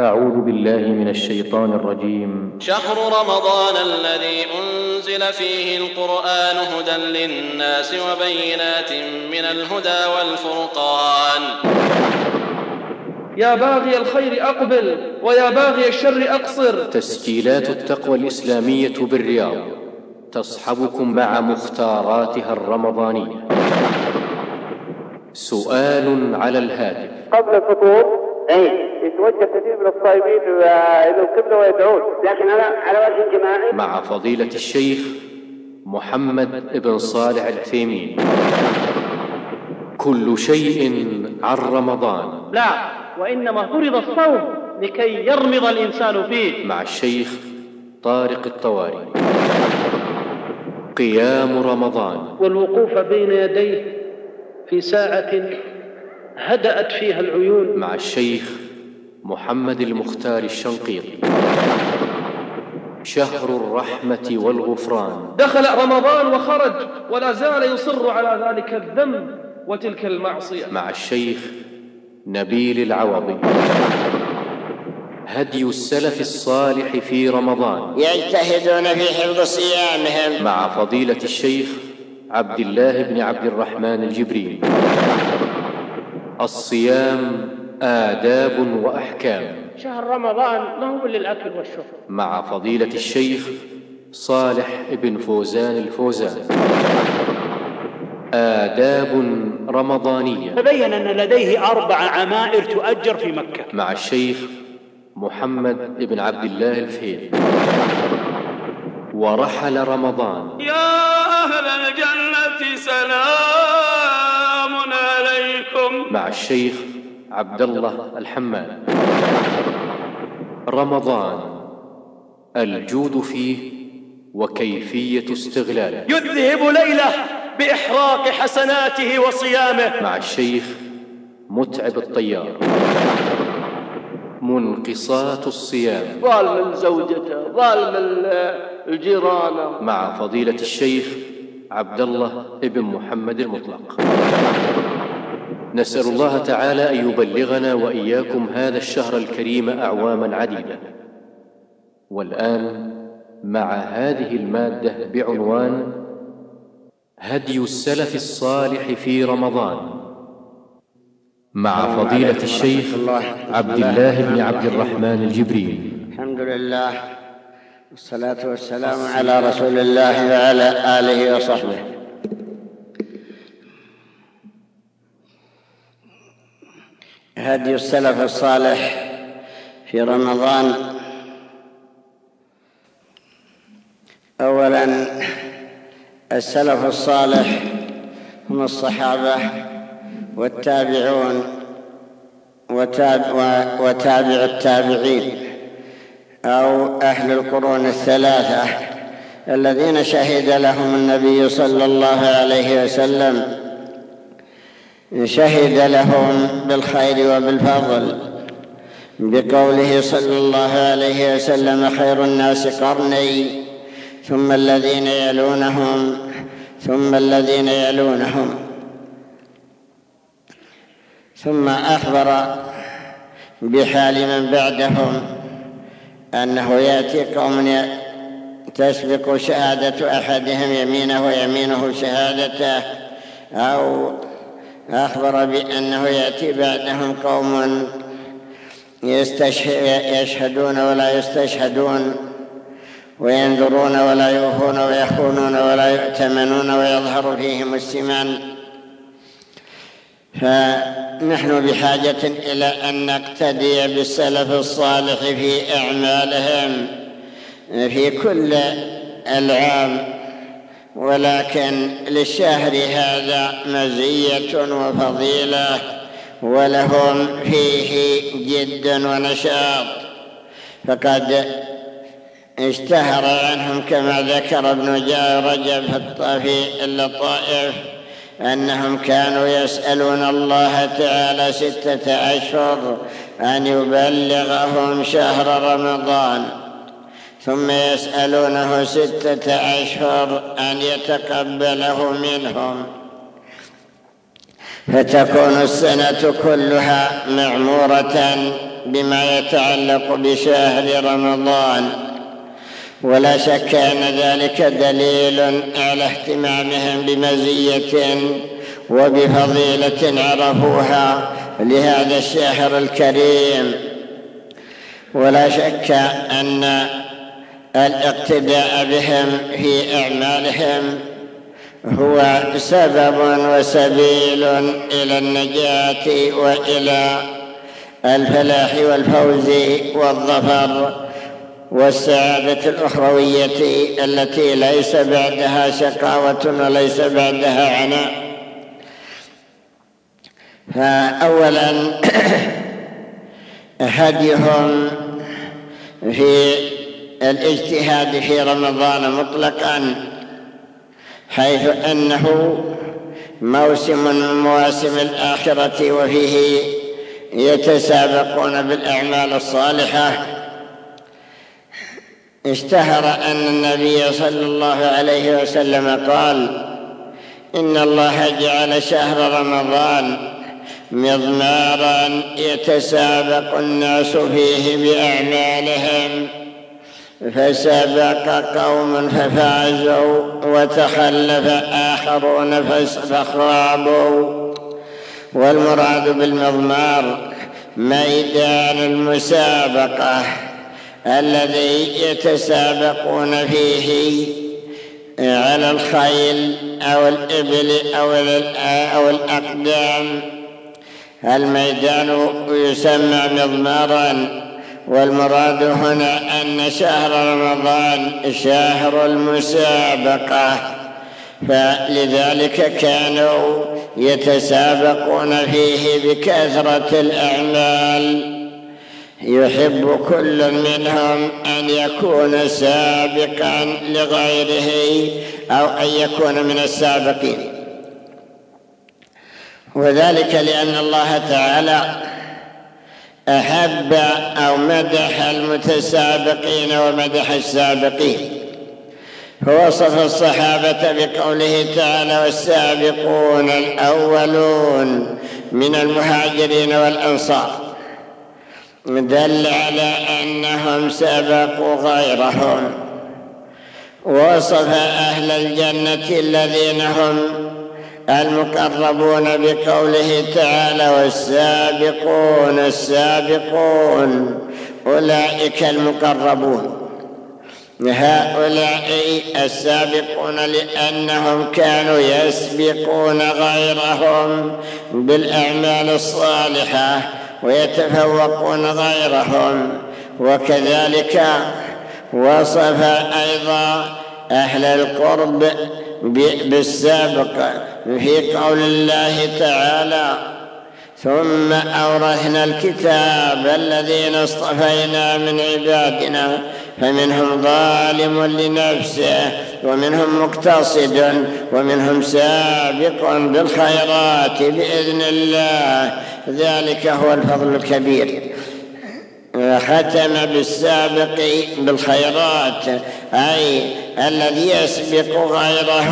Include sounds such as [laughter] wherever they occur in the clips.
أعوذ بالله من الشيطان الرجيم. شهر رمضان الذي أنزل فيه القرآن هدى للناس وبينات من الهدى والفرقان. يا باغي الخير أقبل ويا باغي الشر أقصر. تسجيلات التقوى الإسلامية بالرياض تصحبكم مع مختاراتها الرمضانية. سؤال على الهاتف. قبل الفطور اي يتوجه كثير من الصائمين إلى القبله ويدعون. لكن على على وجه جماعي مع فضيلة الشيخ محمد بن صالح العثيمين كل شيء عن رمضان. لا وإنما فرض الصوم لكي يرمض الإنسان فيه. مع الشيخ طارق الطواري. قيام رمضان. والوقوف بين يديه في ساعة هدأت فيها العيون. مع الشيخ محمد المختار الشنقيطي. شهر الرحمة والغفران. دخل رمضان وخرج ولا زال يصر على ذلك الذنب وتلك المعصية. مع الشيخ نبيل العوضي. هدي السلف الصالح في رمضان. يجتهدون في حفظ صيامهم. مع فضيلة الشيخ عبد الله بن عبد الرحمن الجبريل. الصيام آداب وأحكام. شهر رمضان ما هو للأكل والشرب. مع فضيلة الشيخ صالح بن فوزان الفوزان. آداب رمضانية. تبين أن لديه أربع عمائر تؤجر في مكة. مع الشيخ محمد بن عبد الله الفهيد ورحل رمضان. يا أهل الجنة سلام. مع الشيخ عبد الله الحماد. رمضان الجود فيه وكيفية استغلاله. يذهب ليلة بإحراق حسناته وصيامه. مع الشيخ متعب الطيار. منقصات الصيام. ظالم زوجته ظالم الجيران. مع فضيلة الشيخ عبد الله بن محمد المطلق. نسأل الله تعالى أن يبلغنا وإياكم هذا الشهر الكريم أعواما عديدة. والآن مع هذه المادة بعنوان هدي السلف الصالح في رمضان. مع فضيلة الشيخ عبد الله بن عبد الرحمن الجبريل. الحمد لله والصلاة والسلام على رسول الله وعلى آله وصحبه. هدي السلف الصالح في رمضان. اولا السلف الصالح هم الصحابة والتابعون وتابع, وتابع التابعين أو أهل القرون الثلاثة الذين شهد لهم النبي صلى الله عليه وسلم شهد لهم بالخير وبالفضل. بقوله صلى الله عليه وسلم خير الناس قرني ثم الذين يلونهم ثم الذين يلونهم. ثم أخبر بحال من بعدهم أنه يأتي قوم تسبق شهادة أحدهم يمينه ويمينه شهادته أو أخبر بأنه يأتي بعدهم قوم يشهدون ولا يستشهدون وينذرون ولا يوفون ويخونون ولا يؤتمنون ويظهر فيهم السمان. فنحن بحاجة إلى أن نقتدي بالسلف الصالح في أعمالهم في كل العام ولكن للشهر هذا مزية وفضيلة ولهم فيه جد ونشاط. فقد اشتهر عنهم كما ذكر ابن رجب في اللطائف أنهم كانوا يسألون الله تعالى ستة أشهر أن يبلغهم شهر رمضان. ثم يسألونه ستة أشهر أن يتقبله منهم. فتكون السنة كلها معمورة بما يتعلق بشهر رمضان. ولا شك أن ذلك دليل على اهتمامهم بمزية وبفضيلة عرفوها لهذا الشهر الكريم. ولا شك أن الاقتداء بهم في أعمالهم هو سبب وسبيل إلى النجاة وإلى الفلاح والفوز والظفر والسعادة الأخروية التي ليس بعدها شقاوة وليس بعدها عناء. فاولا [coughs] هديهم في الاجتهاد في رمضان مطلقا حيث أنه موسم من مواسم الآخرة وفيه يتسابقون بالأعمال الصالحة. اشتهر أن النبي صلى الله عليه وسلم قال إن الله جعل شهر رمضان مضمارا يتسابق الناس فيه بأعمالهم. فسبق قوم ففازوا وتخلف آخرون فخابوا والمراد بالمضمار ميدان المسابقة الذي يتسابقون فيه على الخيل أو الإبل أو الأقدام. الميدان يسمى مضمارا والمراد هنا أن شهر رمضان شهر المسابقة فلذلك كانوا يتسابقون فيه بكثرة الأعمال. يحب كل منهم أن يكون سابقا لغيره أو أن يكون من السابقين. وذلك لأن الله تعالى أحب أو مدح المتسابقين ومدح السابقين. فوصف الصحابة بقوله تعالى والسابقون الأولون من المهاجرين والأنصار. دل على أنهم سبقوا غيرهم. ووصف أهل الجنة الذين هم المقربون بقوله تعالى والسابقون السابقون أولئك المقربون هؤلاء السابقون لأنهم كانوا يسبقون غيرهم بالأعمال الصالحة ويتفوقون غيرهم وكذلك وصف أيضا أهل القرب بالسابق في قول الله تعالى ثم أورثنا الكتاب الذين اصطفينا من عبادنا فمنهم ظالم لنفسه ومنهم مقتصد ومنهم سابق بالخيرات بإذن الله. ذلك هو الفضل الكبير. ختم بالسابق بالخيرات أي الذي يسبق غيره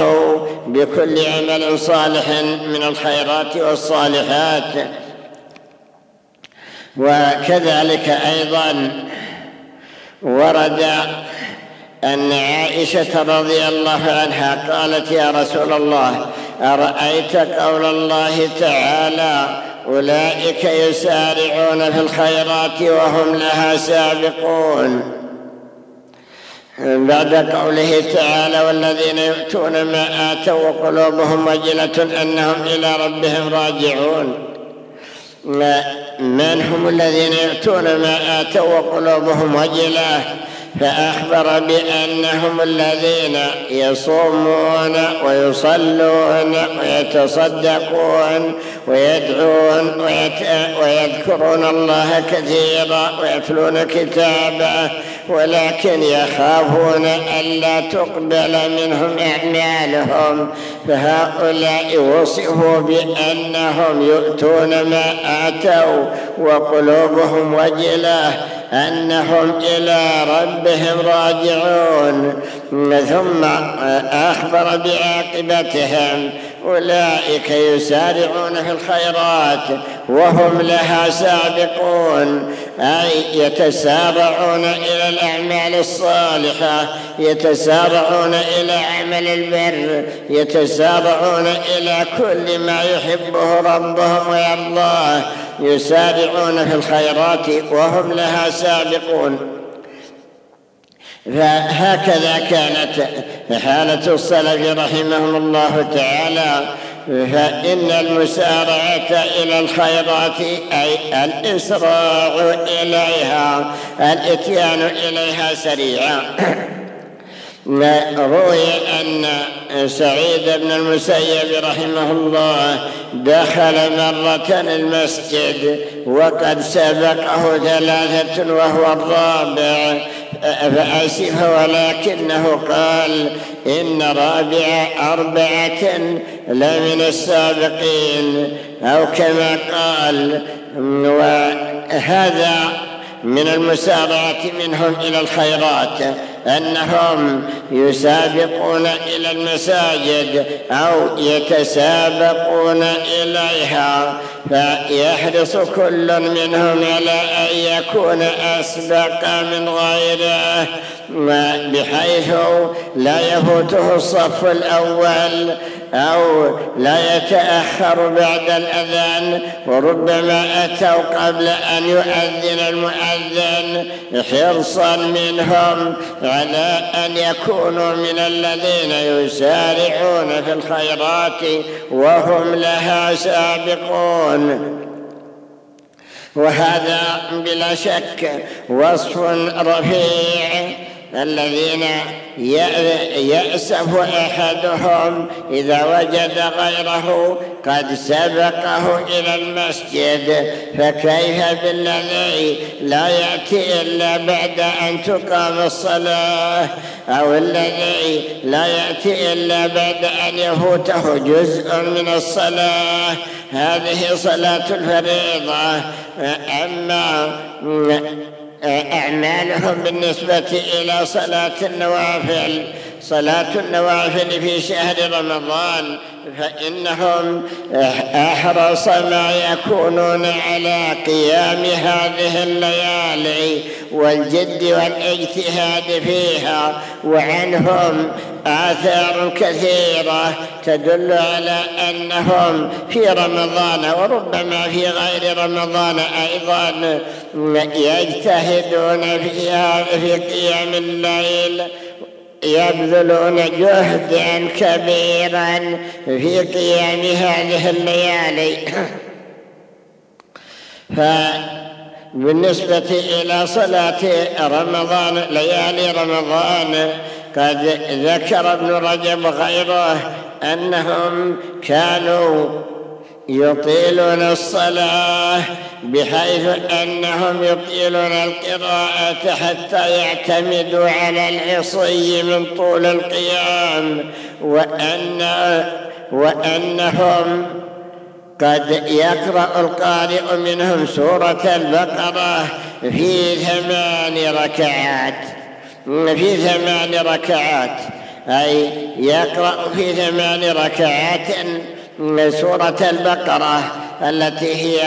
بكل عمل صالح من الخيرات والصالحات. وكذلك أيضا ورد أن عائشة رضي الله عنها قالت يا رسول الله أرأيت قول الله تعالى أولئك يسارعون في الخيرات وهم لها سابقون. بعد قوله تعالى والذين يؤتون ما آتوا وقلوبهم وجلة أنهم إلى ربهم راجعون. من هم الذين يؤتون ما آتوا وقلوبهم وجلة؟ فأخبر بأنهم الذين يصومون ويصلون ويتصدقون ويدعون ويذكرون الله كثيرا ويتلون كتابه ولكن يخافون ألا تقبل منهم أعمالهم. فهؤلاء وصفوا بأنهم يؤتون ما آتوا وقلوبهم وجلة. أنهم إلى ربهم راجعون ثم أخبر بعاقبتهم. أولئك يسارعون في الخيرات وهم لها سابقون أي يتسارعون إلى الأعمال الصالحة يتسارعون إلى عمل البر يتسارعون إلى كل ما يحبه ربهم ويرضاه يسارعون في الخيرات وهم لها سابقون. فهكذا كانت حالة السلف رحمهم الله تعالى. فإن المسارعة إلى الخيرات أي الإسراع إليها الإتيان إليها سريعا روي أن سعيد بن المسيب رحمه الله دخل مرة المسجد وقد سبقه ثلاثة وهو الرابع. فأسف ولكنه قال إن رابع أربعة لمن السابقين أو كما قال وهذا من المسارعة منهم إلى الخيرات. أنهم يسابقون إلى المساجد أو يتسابقون إليها فيحرص كل منهم على أن يكون أسبق من غيره بحيث لا يفوته الصف الأول أو لا يتأخر بعد الأذان وربما أتوا قبل أن يؤذن المؤذن حرصا منهم على أن يكونوا من الذين يسارعون في الخيرات وهم لها سابقون. وهذا بلا شك وصف رفيع. الذين يأسف أحدهم إذا وجد غيره قد سبقه إلى المسجد. فكيف بالذي لا يأتي إلا بعد أن تقام الصلاة؟ أو الذي لا يأتي إلا بعد أن يفوته جزء من الصلاة؟ هذه صلاة الفريضة. أما أعمالهم بالنسبة إلى صلاة النوافل. صلاة النوافل في شهر رمضان فإنهم أحرص ما يكونون على قيام هذه الليالي والجد والاجتهاد فيها وعنهم آثار كثيرة تدل على أنهم في رمضان وربما في غير رمضان أيضا يجتهدون فيها في قيام الليل. يبذلون جهدا كبيرا في قيام هذه الليالي. [clears throat] فبالنسبة إلى صلاة رمضان ليالي رمضان قد ذكر ابن رجب غيره أنهم كانوا يطيلون الصلاة بحيث أنهم يطيلون القراءة حتى يعتمدوا على العصي من طول القيام وأن وأنهم قد يقرأ القارئ منهم سورة البقرة في ثمان ركعات. في ثمان ركعات أي يقرأ في ثمان ركعات سورة البقرة التي هي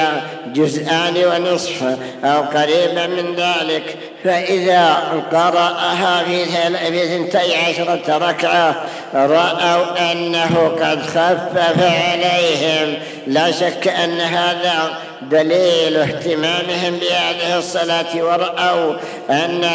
جزءان ونصف أو قريبا من ذلك. فإذا قرأها في ثنتي عشرة ركعة رأوا أنه قد خفف عليهم. لا شك أن هذا دليل اهتمامهم بهذه الصلاة ورأوا أن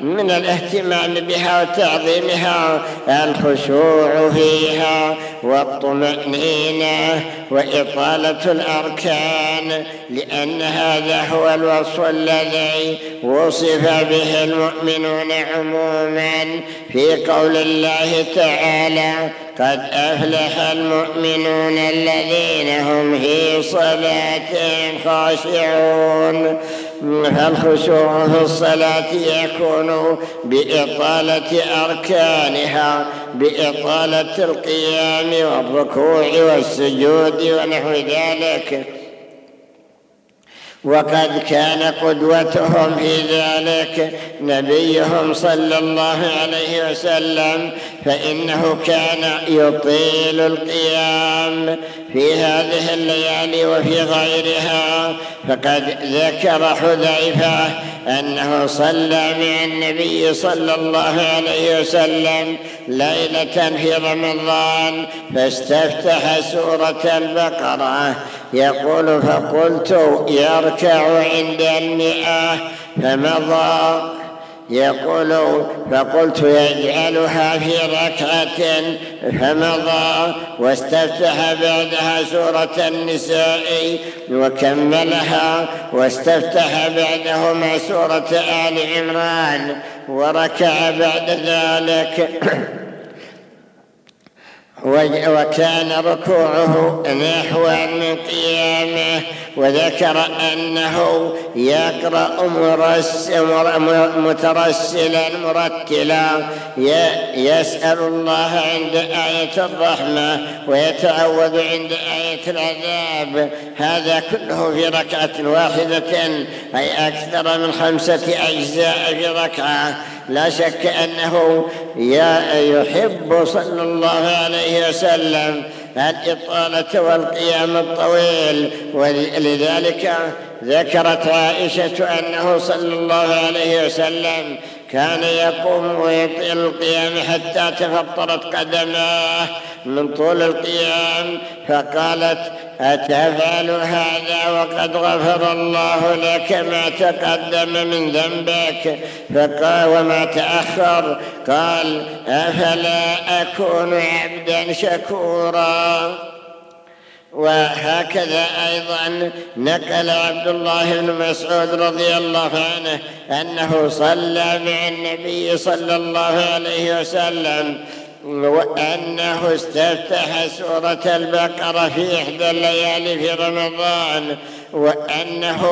من الاهتمام بها وتعظيمها الخشوع فيها والطمأنينة وإطالة الأركان لأن هذا هو الوصف الذي وصف به المؤمنون عموما في قول الله تعالى قد أفلح المؤمنون الذين هم في صلاتهم خاشعون. فالخشوع في الصلاة يكون بإطالة أركانها بإطالة القيام والركوع والسجود ونحو ذلك؟ وقد كان قدوتهم في ذلك نبيهم صلى الله عليه وسلم فإنه كان يطيل القيام. في هذه الليالي وفي غيرها فقد ذكر حذيفة أنه صلى مع النبي صلى الله عليه وسلم ليلة في رمضان فاستفتح سورة البقرة. يقول فقلت يركع عند المئة فمضى يقول فقلت يجعلها في ركعة فمضى واستفتح بعدها سورة النساء وكملها واستفتح بعدهما سورة آل عمران وركع بعد ذلك. [coughs] وكان ركوعه نحو من قيامه وذكر أنه يقرأ مترسلا مرتلا يسأل الله عند آية الرحمة ويتعوذ عند آية العذاب. هذا كله في ركعة واحدة أي أكثر من خمسة أجزاء في ركعة. لا شك أنه يحب صلى الله عليه وسلم الإطالة والقيام الطويل. ولذلك ذكرت عائشة أنه صلى الله عليه وسلم كان يقوم ويطيل القيام حتى تفطرت قدماه. من طول القيام فقالت أتفعل هذا وقد غفر الله لك ما تقدم من ذنبك؟ فقال وما تأخر؟ قال أفلا أكون عبدا شكورا؟ وهكذا أيضا نقل عبد الله بن مسعود رضي الله عنه أنه صلى مع النبي صلى الله عليه وسلم وأنه استفتح سورة البقرة في إحدى الليالي في رمضان. وأنه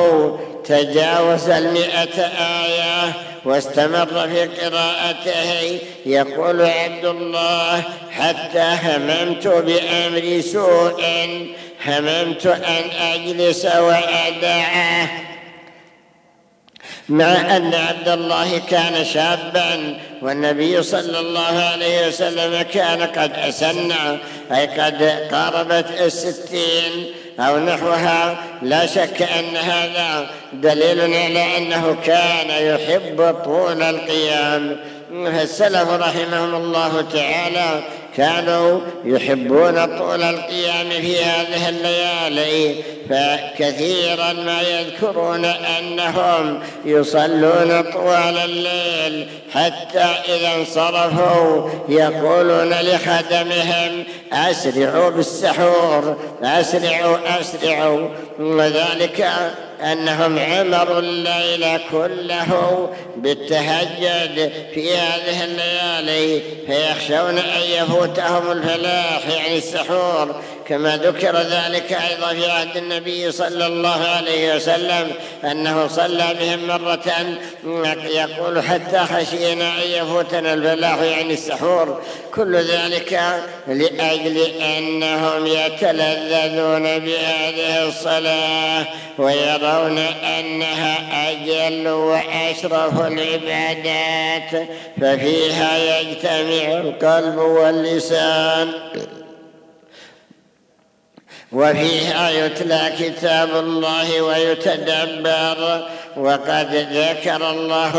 تجاوز المئة آية واستمر في قراءته يقول عبد الله حتى هممت بأمر سوء هممت أن أجلس وأدعه مع أن عبد الله كان شابا والنبي صلى الله عليه وسلم كان قد أسن أي قد قاربت الستين. أو نحوها لا شك أن هذا دليل على أنه كان يحب طول القيام. فالسلف رحمهم الله تعالى كانوا يحبون طول القيام في هذه الليالي فكثيرا ما يذكرون أنهم يصلون طوال الليل حتى إذا انصرفوا يقولون لخدمهم أسرعوا بالسحور أسرعوا أسرعوا. وذلك أنهم عمروا الليل كله بالتهجد في هذه الليالي فيخشون أن يفوتهم الفلاح يعني السحور. كما ذكر ذلك أيضا في عهد النبي صلى الله عليه وسلم أنه صلى بهم مرة يقول حتى خشينا أن يفوتنا الفلاح يعني السحور. كل ذلك لأجل أنهم يتلذذون بهذه الصلاة ويرون أنها أجل وأشرف العبادات ففيها يجتمع القلب واللسان. وفيها يتلى كتاب الله ويتدبر. وقد ذكر الله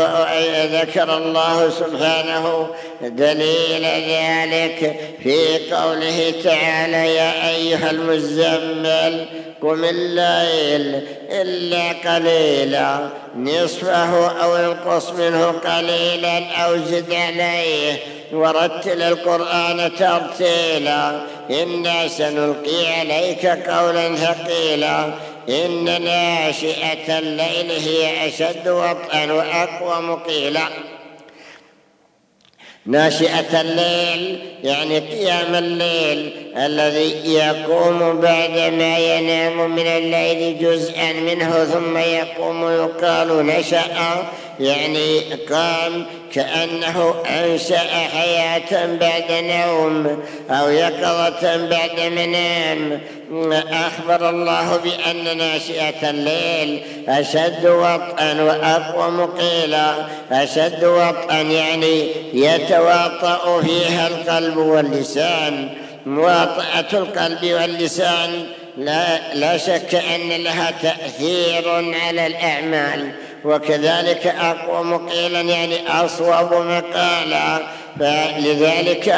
ذكر الله سبحانه دليل ذلك في قوله تعالى يا أيها المزمل قم الليل إلا قليلا نصفه أو انقص منه قليلا أو زد عليه ورتل القرآن ترتيلا إنا سنلقي عليك قولا ثقيلا. إن ناشئة الليل هي أشد وطئا وأقوى مقيلا. ناشئة الليل يعني قيام الليل الذي يقوم بعدما ينام من الليل جزءا منه ثم يقوم يقال نشأ يعني قام كأنه أنشأ حياة بعد نوم أو يقظة بعد منام. أخبر الله بأن ناشئة الليل أشد وطئا وأقوم قيلا. أشد وطئا يعني يتواطأ فيها القلب واللسان. مواطأة القلب واللسان لا, لا شك أن لها تأثير على الأعمال. وكذلك أقوم قيلا يعني أصوب مقالا. فلذلك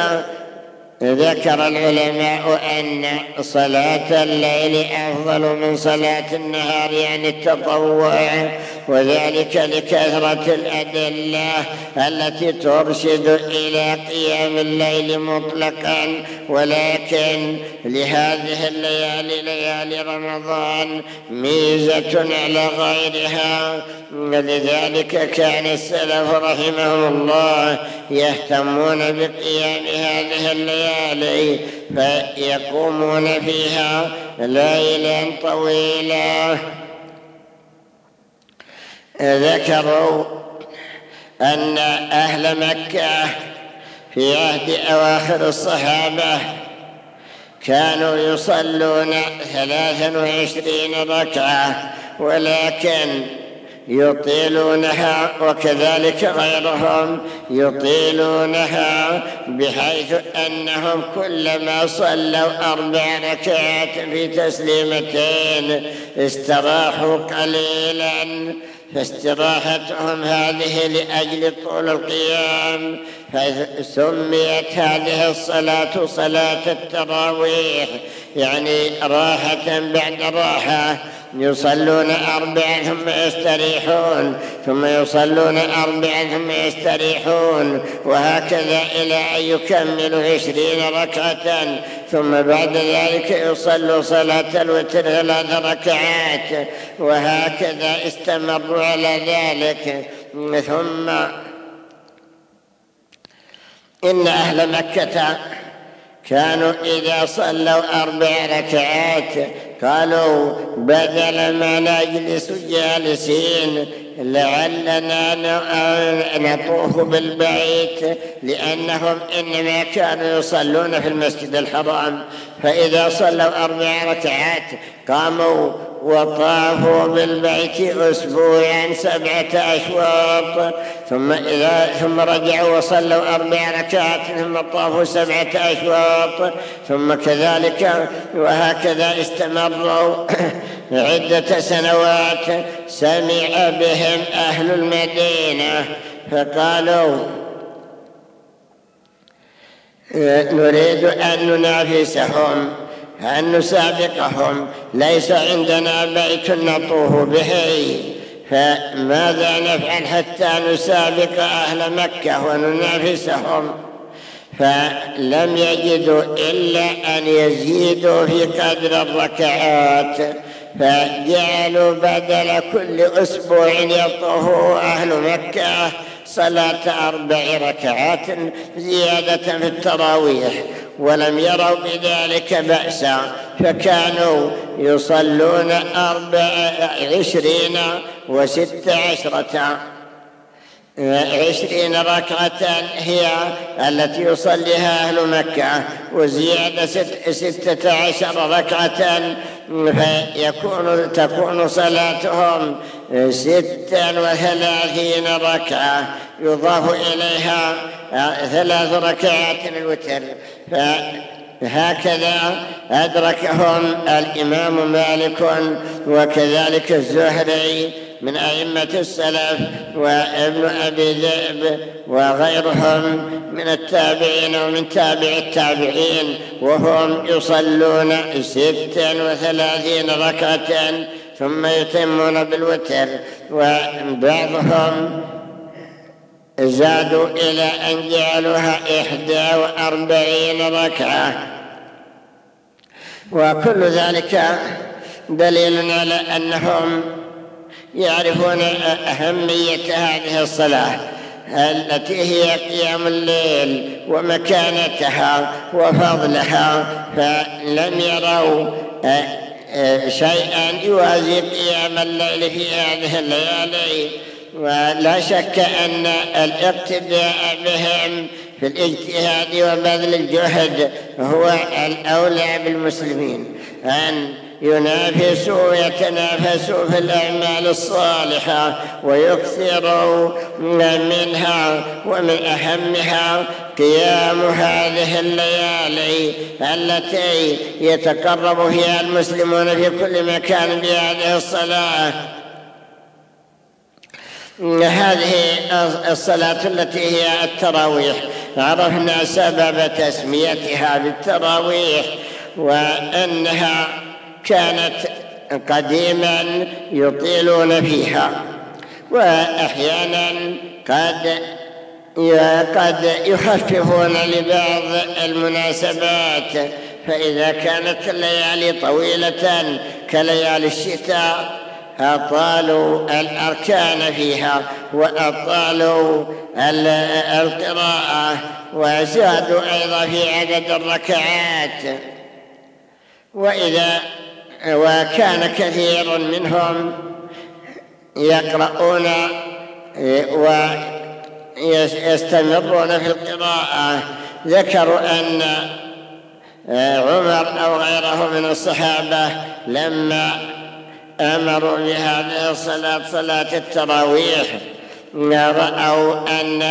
ذكر العلماء أن صلاة الليل أفضل من صلاة النهار يعني التطوع. وذلك لكثرة الأدلة التي ترشد إلى قيام الليل مطلقا ولكن لهذه الليالي ليالي رمضان ميزة على غيرها. لذلك كان السلف رحمهم الله يهتمون بقيام هذه الليالي فيقومون فيها ليلا طويلا. ذكروا أن أهل مكة في عهد أواخر الصحابة كانوا يصلون ثلاثا وعشرين ركعة ولكن يطيلونها وكذلك غيرهم يطيلونها بحيث أنهم كلما صلوا أربع ركعات في تسليمتين استراحوا قليلا. فاستراحتهم هذه لأجل طول القيام فسميت هذه الصلاة صلاة التراويح يعني راحة بعد راحة. يصلون أربعا ثم يستريحون ثم يصلون أربعا ثم يستريحون وهكذا إلى أن يكملوا عشرين ركعة ثم بعد ذلك يصلوا صلاة الوتر ثلاث ركعات وهكذا استمروا على ذلك. ثم إن أهل مكة كانوا إذا صلوا أربع ركعات قالوا بدل ما نجلس جالسين لعلنا نطوف بالبيت لأنهم إنما كانوا يصلون في المسجد الحرام. فإذا صلوا أربع ركعات قاموا وطافوا بالبيت أسبوعا سبعة أشواط ثم, إذا ثم رجعوا وصلوا أربع ركعات ثم طافوا سبعة أشواط ثم كذلك وهكذا استمروا [coughs] عدة سنوات سمع بهم أهل المدينة فقالوا نريد أن ننافسهم. أن نسابقهم. ليس عندنا بيت نطوف به. فماذا نفعل حتى نسابق أهل مكة وننافسهم؟ فلم يجدوا إلا أن يزيدوا في قدر الركعات. فجعلوا بدل كل أسبوع يطوف أهل مكة صلاة أربع ركعات زيادة في التراويح ولم يروا بذلك بأسا فكانوا يصلون أربع عشرين وست عشرة. عشرين ركعة هي التي يصليها أهل مكة وزيادة ست ستة عشر ركعة فيكون تكون صلاتهم ستا وثلاثين ركعة يضاف إليها ثلاث ركعات الوتر. فهكذا أدركهم الإمام مالك وكذلك الزهري من أئمة السلف وابن أبي ذئب وغيرهم من التابعين ومن تابع التابعين وهم يصلون ستا وثلاثين ركعة ثم يتمون بالوتر وبعضهم زادوا إلى أن جعلوها إحدى وأربعين ركعة. وكل ذلك دليل على أنهم يعرفون أهمية هذه الصلاة التي هي قيام الليل ومكانتها وفضلها فلم يروا شيئا يوازي قيام الليل في هذه الليالي. ولا شك أن الاقتداء بهم في الاجتهاد وبذل الجهد هو الأولى بالمسلمين. أن ينافسوا ويتنافسوا في الأعمال الصالحة ويكثروا منها ومن أهمها قيام هذه الليالي التي يتقرب فيها المسلمون في كل مكان بهذه الصلاة. هذه الصلاة التي هي التراويح. عرفنا سبب تسميتها بالتراويح وأنها كانت قديما يطيلون فيها وأحيانا قد قد يخففون لبعض المناسبات. فإذا كانت الليالي طويلة كليالي الشتاء أطالوا الأركان فيها وأطالوا القراءة وزادوا أيضا في عدد الركعات. وإذا وكان كثير منهم يقرؤون ويستمرون في القراءة. ذكروا أن عمر أو غيره من الصحابة لما أمروا بهذه الصلاة صلاة التراويح رأوا أن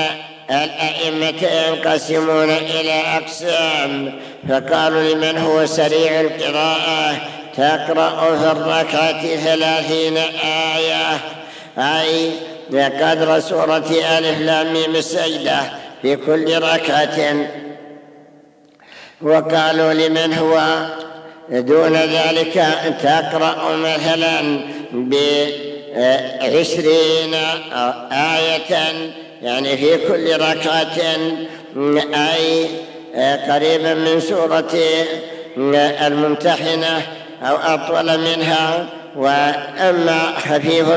الأئمة ينقسمون إلى أقسام. فقالوا لمن هو سريع القراءة؟ تقرأ في الركعة ثلاثين آية. أي بقدر سورة ألف لام السجدة في كل ركعة. وقالوا لمن هو؟ دون ذلك تقرأ مثلا بعشرين آية يعني في كل ركعة. أي قريبا من سورة الممتحنة. أو أطول منها وأما خفيف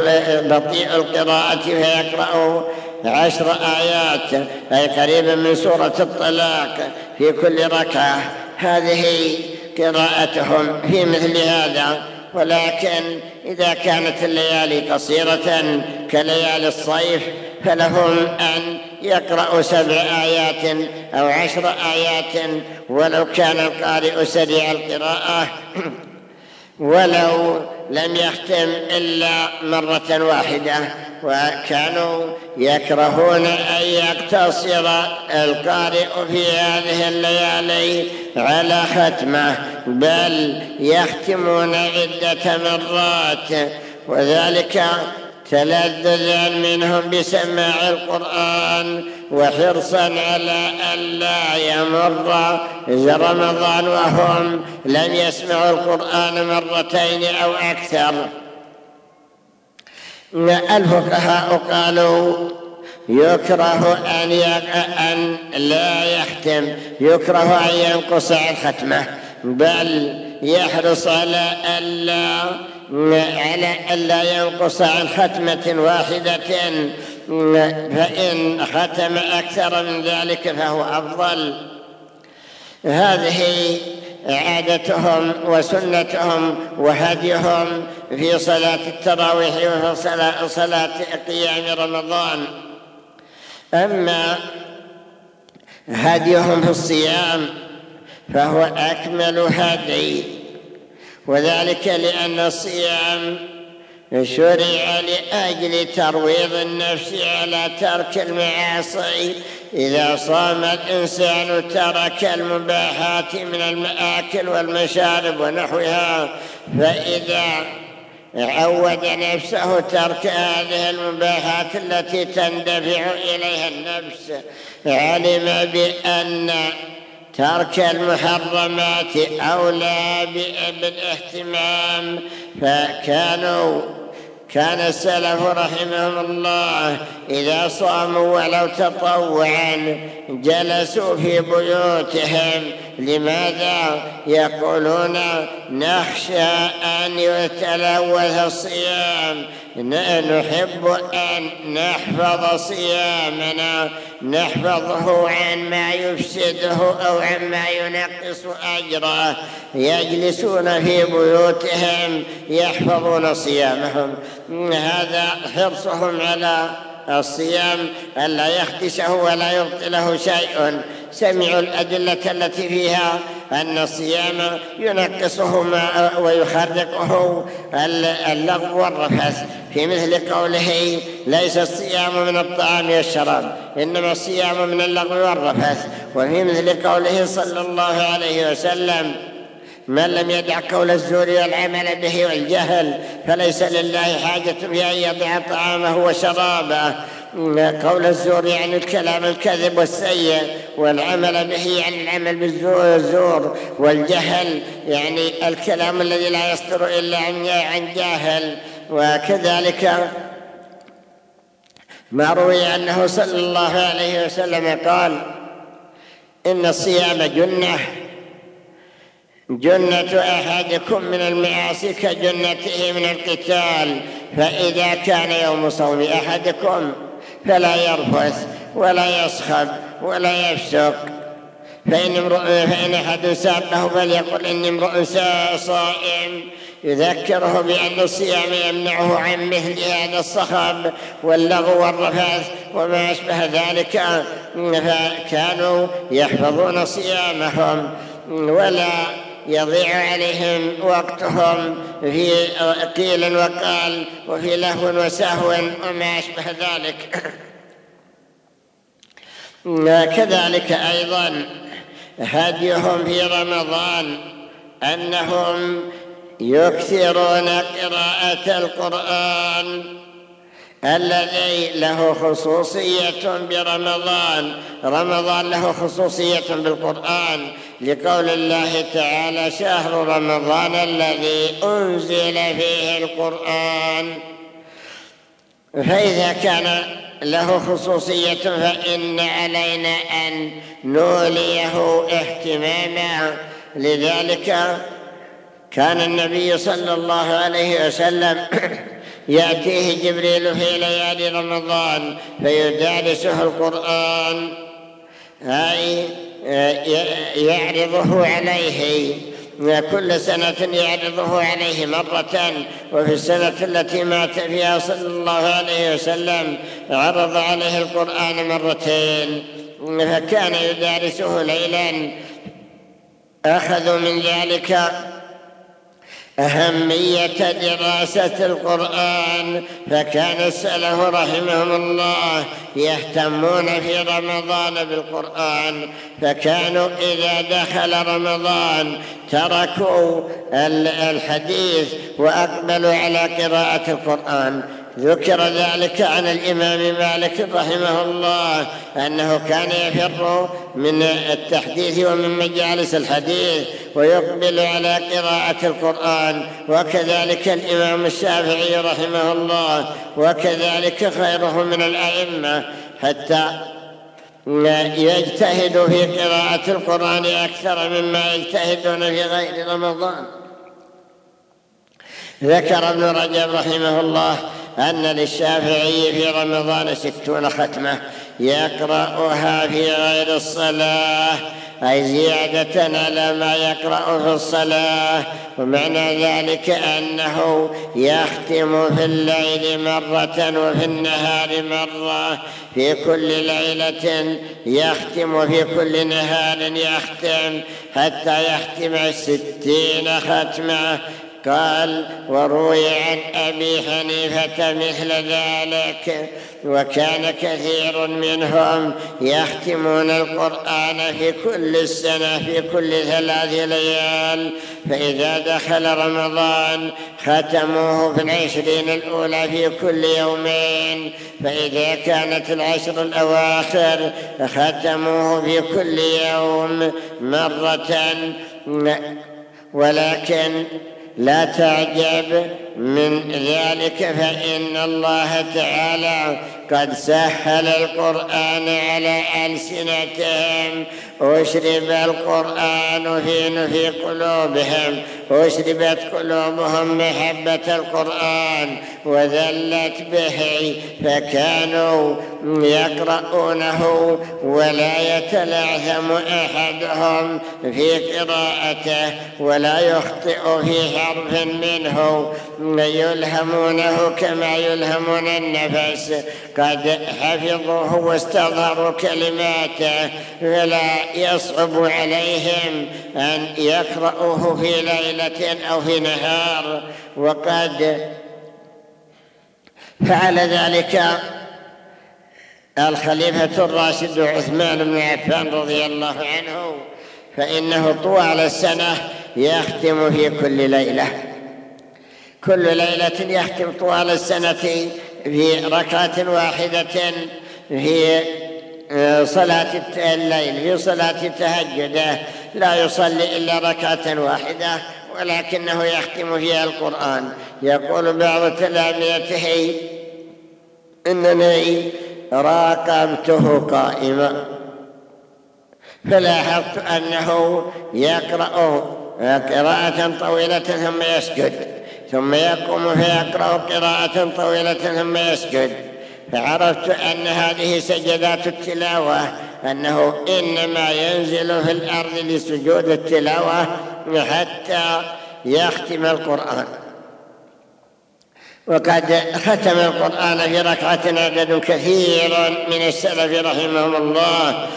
بطيء القراءة فيقرأ عشر آيات أي قريبا من سورة الطلاق في كل ركعة. هذه قراءتهم في مثل هذا. ولكن إذا كانت الليالي قصيرة كليالي الصيف فلهم أن يقرأوا سبع آيات أو عشر آيات ولو كان القارئ سريع القراءة. [clears throat] ولو لم يختم إلا مرة واحدة وكانوا يكرهون أن يقتصر القارئ في هذه الليالي على ختمة بل يختمون عدة مرات وذلك تلذذا منهم بسماع القرآن وحرصا على ألا يمر رمضان وهم لم يسمعوا القرآن مرتين أو أكثر. الفقهاء قالوا يكره أن, أن لا يختم يكره أن ينقص الختمة بل يحرص على ألا على ألا ينقص عن ختمة واحدة فإن ختم أكثر من ذلك فهو أفضل. هذه عادتهم وسنتهم وهديهم في صلاة التراويح وفي صلاة, قيام رمضان. أما هديهم في الصيام فهو أكمل هدي. وذلك لأن الصيام شرع لأجل ترويض النفس على ترك المعاصي. إذا صام الإنسان ترك المباحات من المآكل والمشارب ونحوها فإذا عود نفسه ترك هذه المباحات التي تندفع إليها النفس علم بأن ترك المحرمات أولى بالاهتمام فكانوا كان السلف رحمهم الله إذا صاموا ولو تطوعا جلسوا في بيوتهم. لماذا يقولون نخشى أن يتلوث الصيام؟ نحب أن نحفظ صيامنا نحفظه عن ما يفسده أو عن ما ينقص أجره. يجلسون في بيوتهم يحفظون صيامهم. هذا حرصهم على الصيام ألا يخدشه ولا يبطله شيء. سمعوا الأدلة التي فيها أن الصيام ينقصه ويخرقه اللغو والرفث في مثل قوله ليس الصيام من الطعام والشراب إنما الصيام من اللغو والرفث وفي مثل قوله صلى الله عليه وسلم من لم يدع قول الزور والعمل به والجهل فليس لله حاجة في أن يضع طعامه وشرابه. قول الزور يعني الكلام الكذب والسيء والعمل به يعني العمل بالزور والجهل يعني الكلام الذي لا يصدر إلا عن جاهل. وكذلك ما روي أنه صلى الله عليه وسلم قال إن الصيام جنة. جنة أحدكم من المعاصي كجنته من القتال. فإذا كان يوم صوم أحدكم فلا يرفث ولا يصخب ولا يفسق. فإن, امرؤ فإن أحد سابه فليقل إني امرؤ صائم. يذكره بأن الصيام يمنعه عن مثل هذا الصخب واللغو والرفاث وما أشبه ذلك. فكانوا يحفظون صيامهم ولا يضيع عليهم وقتهم في قيل وقال وفي لهو وسهو وما أشبه ذلك. كذلك أيضا هديهم في رمضان أنهم يكثرون قراءة القرآن. الذي له خصوصية برمضان. رمضان له خصوصية بالقرآن. لقول الله تعالى شهر رمضان الذي أنزل فيه القرآن. فإذا كان له خصوصية فإن علينا أن نوليه اهتماما. لذلك كان النبي صلى الله عليه وسلم [clears throat] يأتيه جبريل في ليالي رمضان فيدارسه القرآن. أي يعرضه عليه كل سنة يعرضه عليه مرة وفي السنة التي مات فيها صلى الله عليه وسلم عرض عليه القرآن مرتين. فكان يدارسه ليلا. أخذوا من ذلك أهمية دراسة القرآن فكان السلف رحمهم الله يهتمون في رمضان بالقرآن فكانوا إذا دخل رمضان تركوا الحديث وأقبلوا على قراءة القرآن. ذكر ذلك عن الإمام مالك رحمه الله أنه كان يفر من التحديث ومن مجالس الحديث ويقبل على قراءة القرآن وكذلك الإمام الشافعي رحمه الله وكذلك خيره من الأئمة حتى يجتهد في قراءة القرآن أكثر مما يجتهدون في غير رمضان. ذكر ابن رجب رحمه الله أن للشافعي في رمضان ستون ختمة يقرأها في غير الصلاة أي زيادة على ما يقرأ في الصلاة ومعنى ذلك أنه يختم في الليل مرة وفي النهار مرة في كل ليلة يختم في كل نهار يختم حتى يختم الستين ختمة. قال وروي عن أبي حنيفة مثل ذلك وكان كثير منهم يختمون القرآن في كل السنة في كل ثلاث ليال. فإذا دخل رمضان ختموه في العشرين الأولى في كل يومين. فإذا كانت العشر الأواخر ختموه في كل يوم مرة. ولكن لا تعجب من ذلك فإن الله تعالى قد سهل القرآن على ألسنتهم. أشرب القرآن في في قلوبهم أشربت قلوبهم محبة القرآن وذلت به فكانوا يقرؤونه ولا يتلعثم أحدهم في قراءته ولا يخطئ في حرف منه. يلهمونه كما يلهمون النفس. قد حفظوه واستظهروا كلماته فلا يصعب عليهم أن يقرأوه في ليلة أو في نهار. وقد فعل ذلك الخليفة الراشد عثمان بن عفان رضي الله عنه فإنه طوال السنة يختم في كل ليلة. كل ليلة يختم طوال السنة في ركعة واحدة في صلاة الليل في صلاة التهجد لا يصلي إلا ركعة واحدة ولكنه يختم فيها القرآن. يقول بعض تلاميته إنني راقبته قائما فلاحظت أنه يقرأ قراءة طويلة ثم يسجد ثم يقوم فيقرأ قراءة طويلة ثم يسجد. فعرفت أن هذه سجدات التلاوة أنه إنما ينزل في الأرض لسجود التلاوة حتى يختم القرآن. وقد ختم القرآن في ركعة عدد كثير من السلف رحمهم الله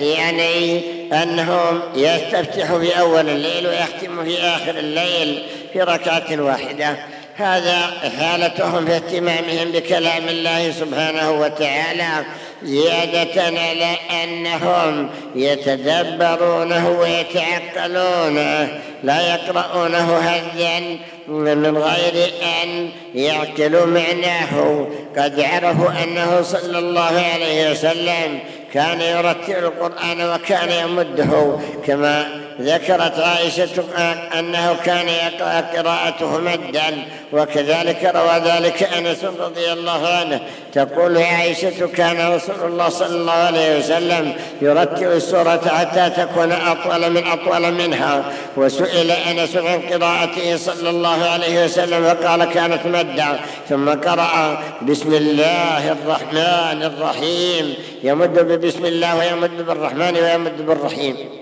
يعني أنهم يستفتح في أول الليل ويختم في آخر الليل في ركعة واحدة. هذا حالتهم في اهتمامهم بكلام الله سبحانه وتعالى زيادة على أنهم يتدبرونه ويتعقلونه لا يقرؤونه هزا من غير أن يعقلوا معناه. قد عرفوا أنه صلى الله عليه وسلم كان يرتل القرآن وكان يمده كما ذكرت عائشة أنه كان يقرأ قراءته مدا وكذلك روى ذلك أنس رضي الله عنه. تقول عائشة كان رسول الله صلى الله عليه وسلم يرتل السورة حتى تكون أطول من أطول منها. وسئل أنس عن قراءته صلى الله عليه وسلم فقال كانت مدا ثم قرأ بسم الله الرحمن الرحيم. يمد بسم الله ويمد بالرحمن ويمد بالرحيم.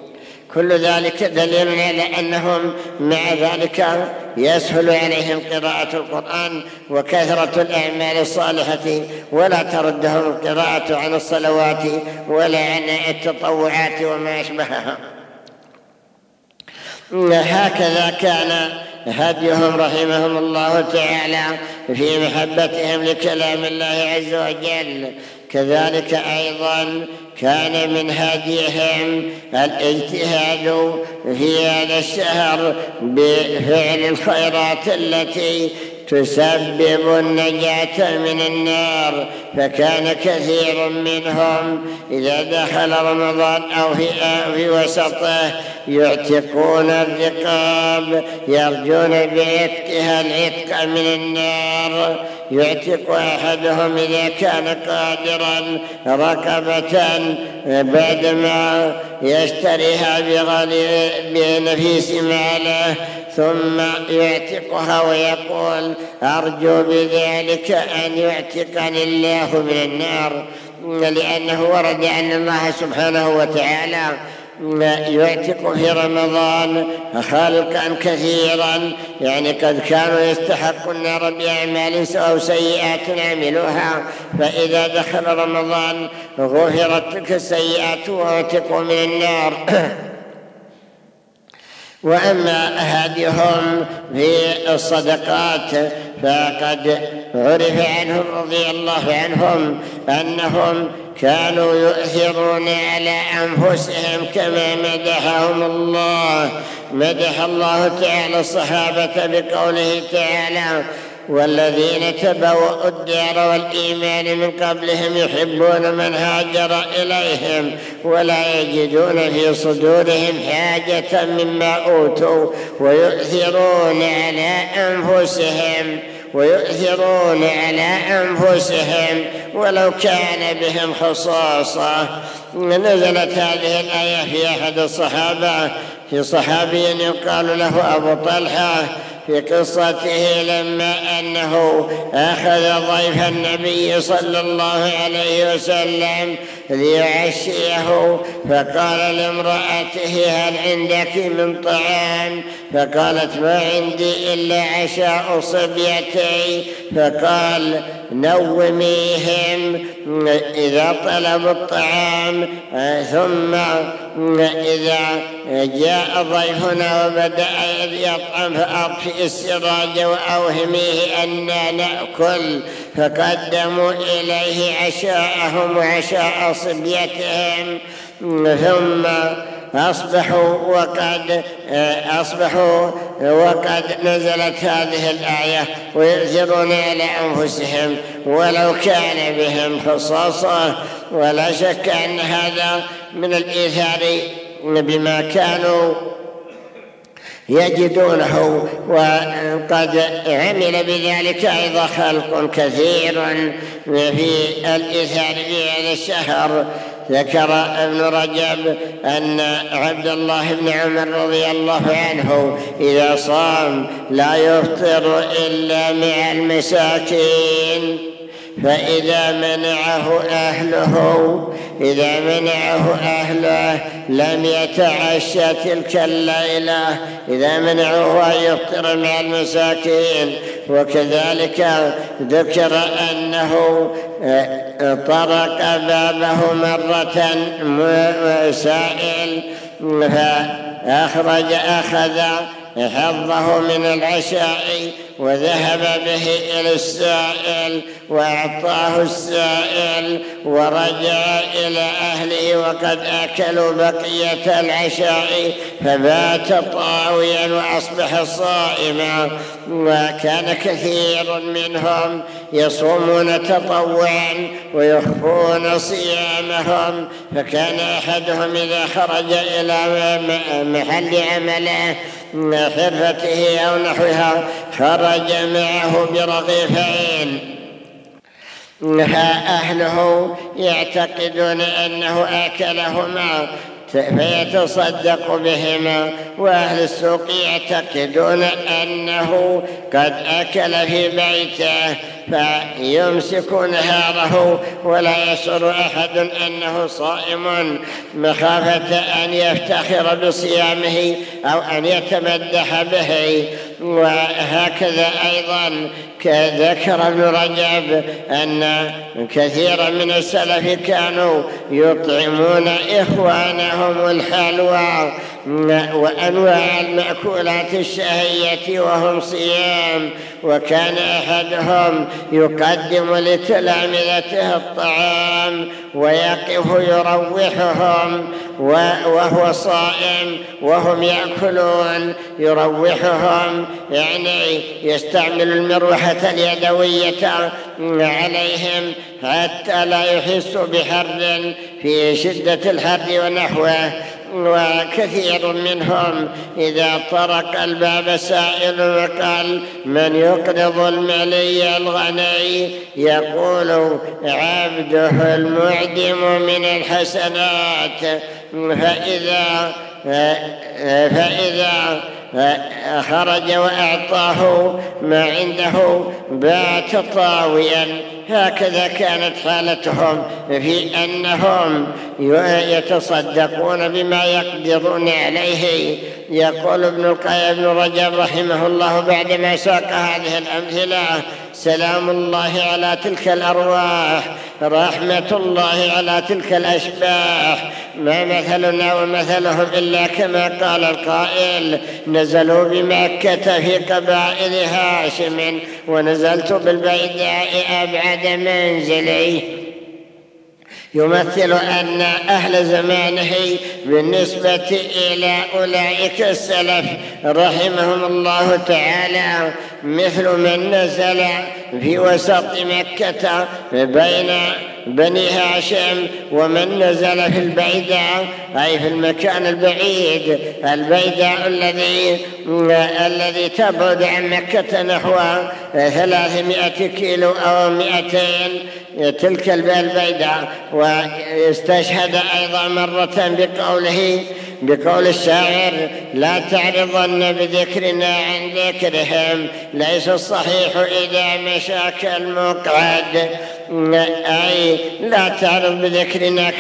كل ذلك دليل على أنهم مع ذلك يسهل عليهم قراءة القرآن وكثرة الأعمال الصالحة ولا تردهم القراءة عن الصلوات ولا عن التطوعات وما أشبهها. هكذا كان هديهم رحمهم الله تعالى في محبتهم لكلام الله عز وجل. كذلك أيضا كان من هديهم الإجتهاد في هذا الشهر بفعل الخيرات التي تسبب النجاة من النار فكان كثير منهم إذا دخل رمضان أو في, وسطه يعتقون الرقاب يرجون بعتقها العتق من النار. يعتق أحدهم إذا كان قادرا رقبة بعدما يشتريها بنفيس ماله ثم يعتقها ويقول أرجو بذلك أن يعتقني الله من النار لأنه ورد أن الله سبحانه وتعالى يعتق في رمضان خلقا كثيرا. يعني قد كانوا يستحقوا النار بأعمال أو سيئات عملوها فإذا دخل رمضان غفرت تلك السيئات واعتقوا من النار. [coughs] وأما هديهم في الصدقات فقد عرف عنهم رضي الله عنهم أنهم كانوا يؤثرون على أنفسهم كما مدحهم الله. مدح الله تعالى الصحابة بقوله تعالى والذين تبوأوا الدار والإيمان من قبلهم يحبون من هاجر إليهم ولا يجدون في صدورهم حاجة مما أوتوا ويؤثرون على أنفسهم ويؤثرون على أنفسهم ولو كان بهم خصاصة. نزلت هذه الآية في أحد الصحابة في صحابي يقال له أبو طلحة في قصته لما أنه أخذ ضيف النبي صلى الله عليه وسلم ليعشيه. فقال لامرأته هل عندك من طعام؟ فقالت ما عندي إلا عشاء صبيتي. فقال نوميهم إذا طلبوا الطعام ثم إذا جاء ضيفنا وبدأ يطعم فأطفئ السراج وأوهميه أنا نأكل. فقدموا إليه عشاءهم وعشاء صبيتهم ثم أصبحوا وقد أصبحوا وقد نزلت هذه الآية ويؤثرون على أنفسهم ولو كان بهم خصاصة. ولا شك أن هذا من الإيثار بما كانوا يجدونه وقد عمل بذلك أيضا خلق كثير في الإثار في هذا الشهر. ذكر ابن رجب أن عبد الله بن عمر رضي الله عنه إذا صام لا يفطر إلا مع المساكين. فإذا منعه أهله إذا منعه أهله لم يتعشى تلك الليلة إذا منعه أن يفطر مع المساكين. وكذلك ذكر أنه آه، طرق بابه مرة سائل فأخرج أخذ حظه من العشاء وذهب به إلى السائل وأعطاه السائل ورجع إلى أهله وقد أكلوا بقية العشاء فبات طاويا وأصبح صائما. وكان كثير منهم يصومون تطوعا ويخفون صيامهم فكان أحدهم إذا خرج إلى محل عمله حرفته أو نحوها خرج معه برغيفين. أهله يعتقدون أنه أكلهما فيتصدق بهما وأهل السوق يعتقدون أنه قد أكل في بيته فيمسك نهاره ولا يشعر أحد أنه صائم مخافة أن يفتخر بصيامه أو أن يتمدح به. وهكذا أيضا ذكر ابن رجب أن كثيرا من السلف كانوا يطعمون إخوانهم الحلوى وأنواع المأكولات الشهية وهم صيام وكان أحدهم يقدم لتلامذته الطعام ويقف يروحهم وهو صائم وهم يأكلون يروحهم يعني يستعمل المروحة اليدوية عليهم حتى لا يحسوا بحر في شدة الحر ونحوه. وكثير منهم إذا طرق الباب سائل وقال من يقرض الملي الغني؟ يقول عبده المعدم من الحسنات. فإذا فإذا خرج وأعطاه ما عنده بات طاويا. هكذا كانت حالتهم في أنهم يتصدقون بما يقدرون عليه. يقول ابن القيم بن رجب رحمه الله بعدما ساق هذه الأمثلة سلام الله على تلك الأرواح رحمة الله على تلك الأشباح. ما مثلنا ومثلهم إلا كما قال القائل نزلوا بمكة في قبائل هاشم ونزلت بالبيداء أبعد منزلي. يمثل أن أهل زمانه بالنسبة إلى أولئك السلف رحمهم الله تعالى. مثل من نزل في وسط مكة بين بني هاشم ومن نزل في البيداء أي في المكان البعيد البيداء الذي الذي تبعد عن مكة نحو ثلاثمائة كيلو أو مئتين تلك البيداء. واستشهد أيضا مرة بقوله بقول الشاعر لا تعرضن بذكرنا عن ذكرهم ليس الصحيح إذا مشاك المقعد. أي لا تعرض بذكرنا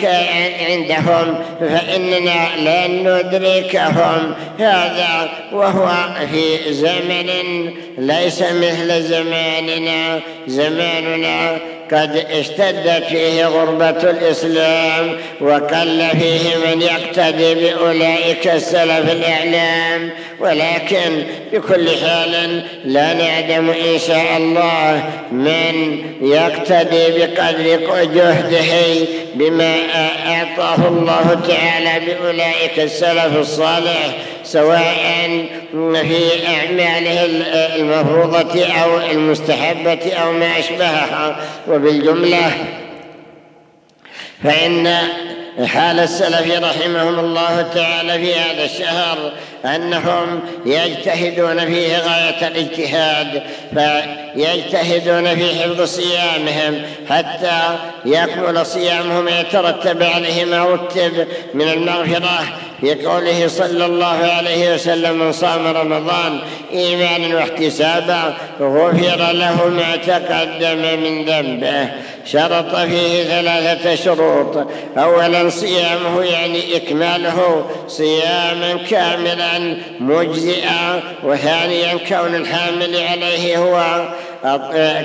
عندهم فإننا لن ندركهم. هذا وهو في زمن ليس مثل زماننا. زماننا قد اشتدت فيه غربة الإسلام وقل فيه من يقتدي بأولئك السلف الإعلام. ولكن بكل حال لا نعدم إن شاء الله من يقتدي بقدر جهده بما أعطاه الله تعالى بأولئك السلف الصالح سواء في أعماله المفروضة أو المستحبة أو ما أشبهها. وبالجملة فإن حال السلف رحمهم الله تعالى في هذا الشهر أنهم يجتهدون فيه غاية الاجتهاد فيجتهدون في حفظ صيامهم حتى يكمل صيامهم يترتب عليه ما رتب من المغفرة في قوله صلى الله عليه وسلم من صام رمضان إيمانا واحتسابا غفر له ما تقدم من ذنبه. شرط فيه ثلاثة شروط. أولا صيامه يعني إكماله صياما كاملا مجزئا وثانيا كون الحامل عليه هو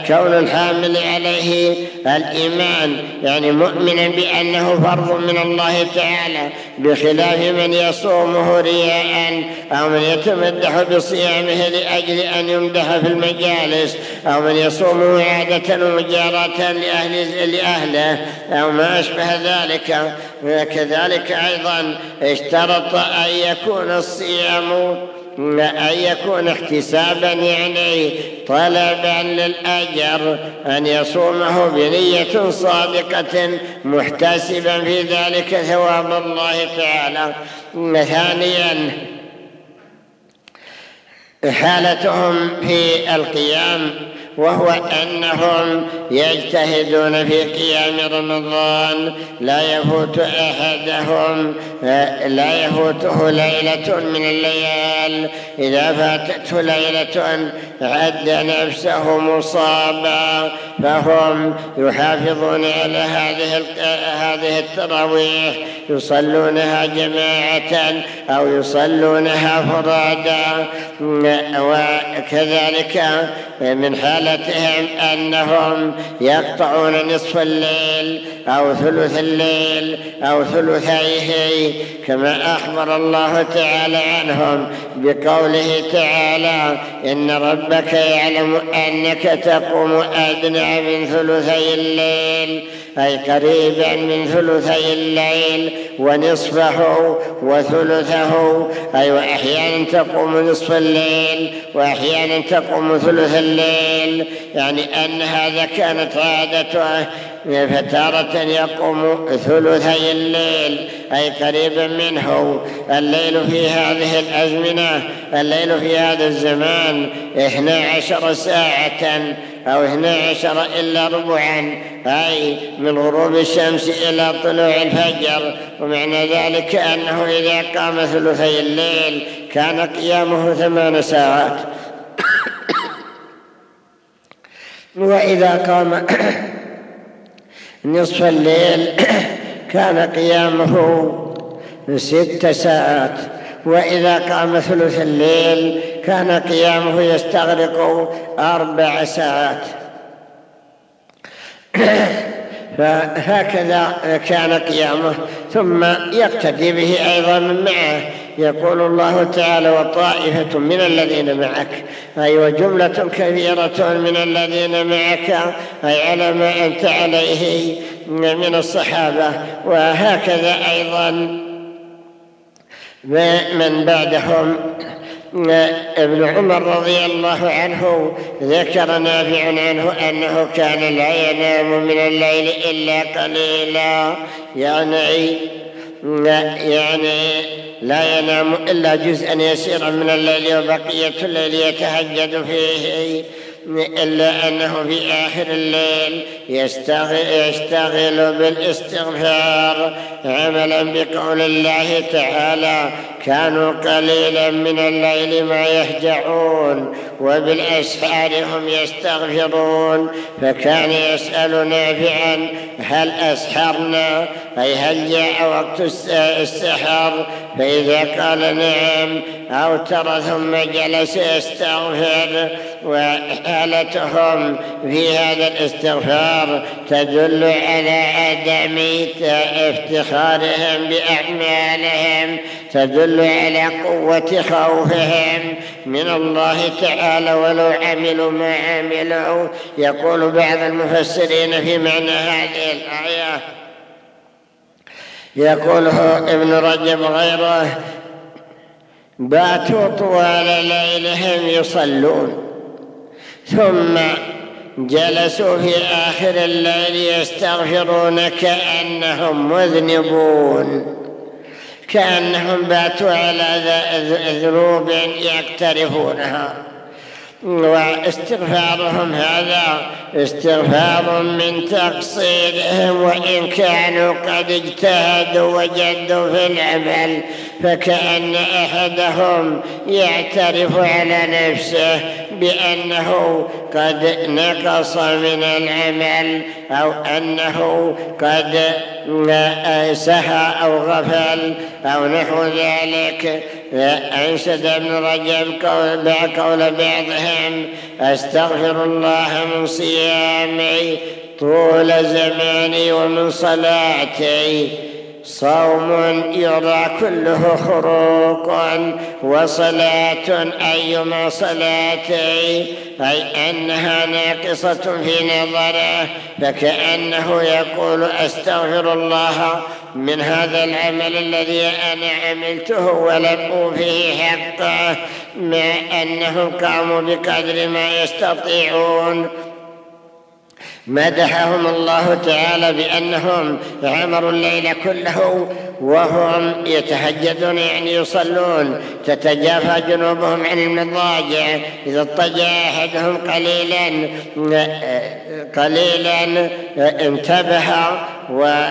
كون الحامل عليه الإيمان يعني مؤمنا بأنه فرض من الله تعالى بخلاف من يصومه رياء أو من يتمدح بصيامه لأجل أن يمدح في المجالس أو من يصومه عادة ومجاراة لأهل لأهله أو ما أشبه ذلك. وكذلك أيضا اشترط أن يكون الصيام أن يكون احتسابا يعني طلبا للأجر أن يصومه بنية صادقة محتسبا في ذلك ثواب الله تعالى. ثانيا حالتهم في القيام وهو أنهم يجتهدون في قيام رمضان. لا يفوت أحدهم لا يفوته ليلة من الليال. إذا فاتته ليلة عد نفسه مصابا. فهم يحافظون على هذه هذه التراويح يصلونها جماعة أو يصلونها فرادا وكذلك من حالتهم أنهم يقطعون نصف الليل أو ثلث الليل أو ثلثيه كما أخبر الله تعالى عنهم بقوله تعالى إن ربك يعلم أنك تقوم أدنى من ثلثي الليل. أي قريبا من ثلثي الليل ونصفه وثلثه. أي وأحيانا تقوم نصف الليل وأحيانا تقوم ثلث الليل. يعني أن هذا كانت عادته. فتارة يقوم ثلثي الليل أي قريبا منه. الليل في هذه الأزمنة الليل في هذا الزمان اثنا عشر ساعة أو اثنا عشر إلا ربعا. أي من غروب الشمس إلى طلوع الفجر ومعنى ذلك أنه إذا قام ثلثي الليل كان قيامه ثمان ساعات. [coughs] وإذا قام [coughs] نصف الليل [coughs] كان قيامه ست ساعات. وإذا قام ثلث الليل كان قيامه يستغرق أربع ساعات. [coughs] فهكذا كان قيامه ثم يقتدي به أيضا من معه. يقول الله تعالى وطائفة من الذين معك أي وجملة كثيرة من الذين معك. أي على ما أنت عليه من الصحابة. وهكذا أيضا من بعدهم. ابن عمر رضي الله عنه ذكر نافع عنه أنه كان لا ينام من الليل إلا قليلا. يعني يعني لا ينام إلا جزءا يسيرا من الليل وبقية الليل يتهجد فيه. إلا أنه في آخر الليل يشتغل بالاستغفار. عملا بقول الله تعالى كانوا قليلا من الليل ما يهجعون وبالأسحار هم يستغفرون. فكان يسأل نافعا هل أسحرنا؟ أي هل جاء وقت السحر فإذا قال نعم أو ترى ثم جلس يستغفر وحالتهم في هذا الاستغفار تدل على عدم افتخارهم بأعمالهم تدل على قوة خوفهم. من الله تعالى ولو عملوا ما عملوا. يقول بعض المفسرين في معنى هذه الآية يقوله ابن رجب غيره باتوا طوال ليلهم يصلون ثم جلسوا في آخر الليل يستغفرون كأنهم مذنبون كأنهم باتوا على ذنوب يقترفونها. واستغفارهم هذا استغفار من تقصيرهم وإن كانوا قد اجتهدوا وجدوا في العمل فكأن أحدهم يعترف على نفسه بأنه قد نقص من العمل أو أنه قد سهى أو غفل أو نحو ذلك. أنشد ابن رجب قول, بعضهم أستغفر الله من صيامي طول زماني ومن صلاتي. صوم يرى كله خروق وصلاة أيما صلاتي. أي أنها ناقصة في نظره فكأنه يقول أستغفر الله من هذا العمل الذي أنا عملته ولم أوفيه حقه مع أنهم قاموا بقدر ما يستطيعون. مدحهم الله تعالى بأنهم عمروا الليل كله وهم يتهجدون يعني يصلون. تتجافى جنوبهم عن المضاجع. إذا اضطجع أحدهم قليلا قليلا انتبه و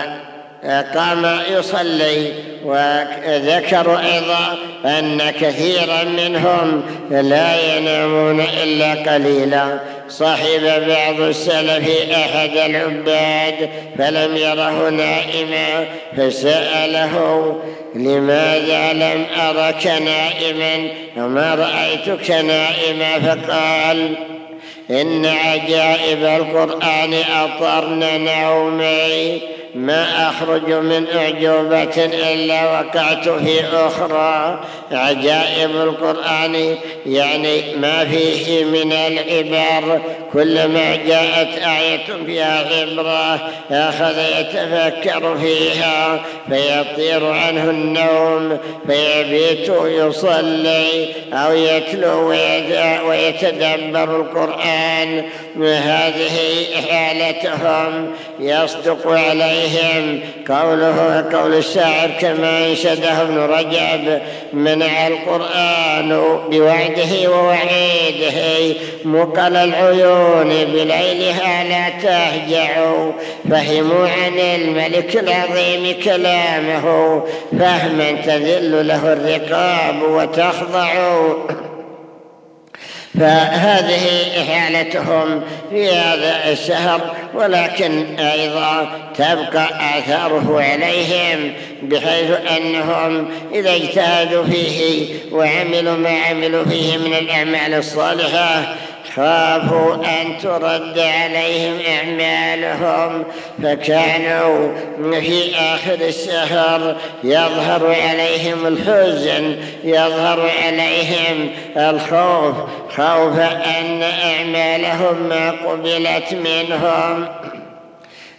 قام يصلي. وذكروا أيضا أن كثيرا منهم لا ينامون إلا قليلا. صحب بعض السلف أحد العباد فلم يره نائما فسأله لماذا لم أرك نائما؟ وما رأيتك نائما؟ فقال إن عجائب القرآن أطرن نومي. ما أخرج من أعجوبة إلا وقعت في أخرى. عجائب القرآن يعني ما فيه من العبر. كلما جاءت آية فيها عبرة أخذ يتفكر فيها فيطير عنه النوم فيبيت يصلي أو يتلو ويتدبر القرآن. هذه حالتهم. يصدق عليهم قوله قول الشاعر كما انشده ابن رجب منع القرآن بوعده ووعيده مقل العيون بليلها لا تهجع. فهموا عن الملك العظيم كلامه فهما تذل له الرقاب وتخضع. فهذه حالتهم في هذا الشهر ولكن أيضا تبقى آثاره عليهم بحيث أنهم إذا اجتهدوا فيه وعملوا ما عملوا فيه من الأعمال الصالحة خافوا أن ترد عليهم أعمالهم فكانوا في آخر الشهر يظهر عليهم الحزن يظهر عليهم الخوف خوف أن أعمالهم ما قبلت منهم.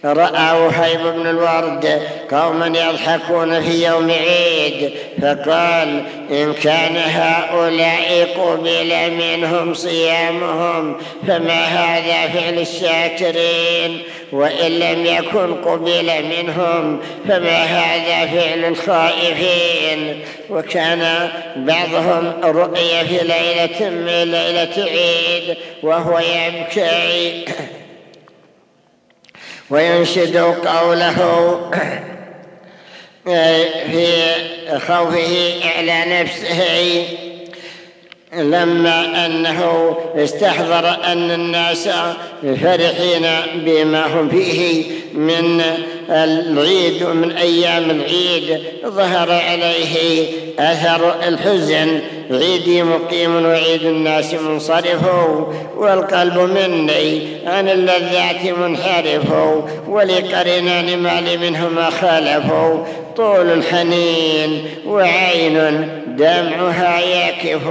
رأى وهيب بن الورد قوما يضحكون في يوم عيد فقال إن كان هؤلاء قبل منهم صيامهم فما هذا فعل الشاكرين؟ وإن لم يكن قبل منهم فما هذا فعل الخائفين؟ وكان بعضهم رقي في ليلة من ليلة عيد وهو يبكي. وينشد قوله [clears throat] في خوفه على نفسه لما أنه استحضر أن الناس فرحين بما هم فيه من العيد ومن أيام العيد. ظهر عليه أثر الحزن عيدي مقيم وعيد الناس منصرف والقلب مني عن اللذات منحرف ولقرنان مال منهما خالفوا طول الحنين وعين دمعها يكف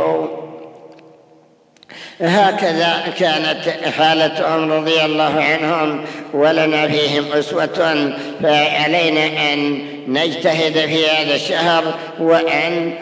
هكذا كانت حالتهم رضي الله عنهم ولنا فيهم أسوة فعلينا أن نجتهد في هذا الشهر وأن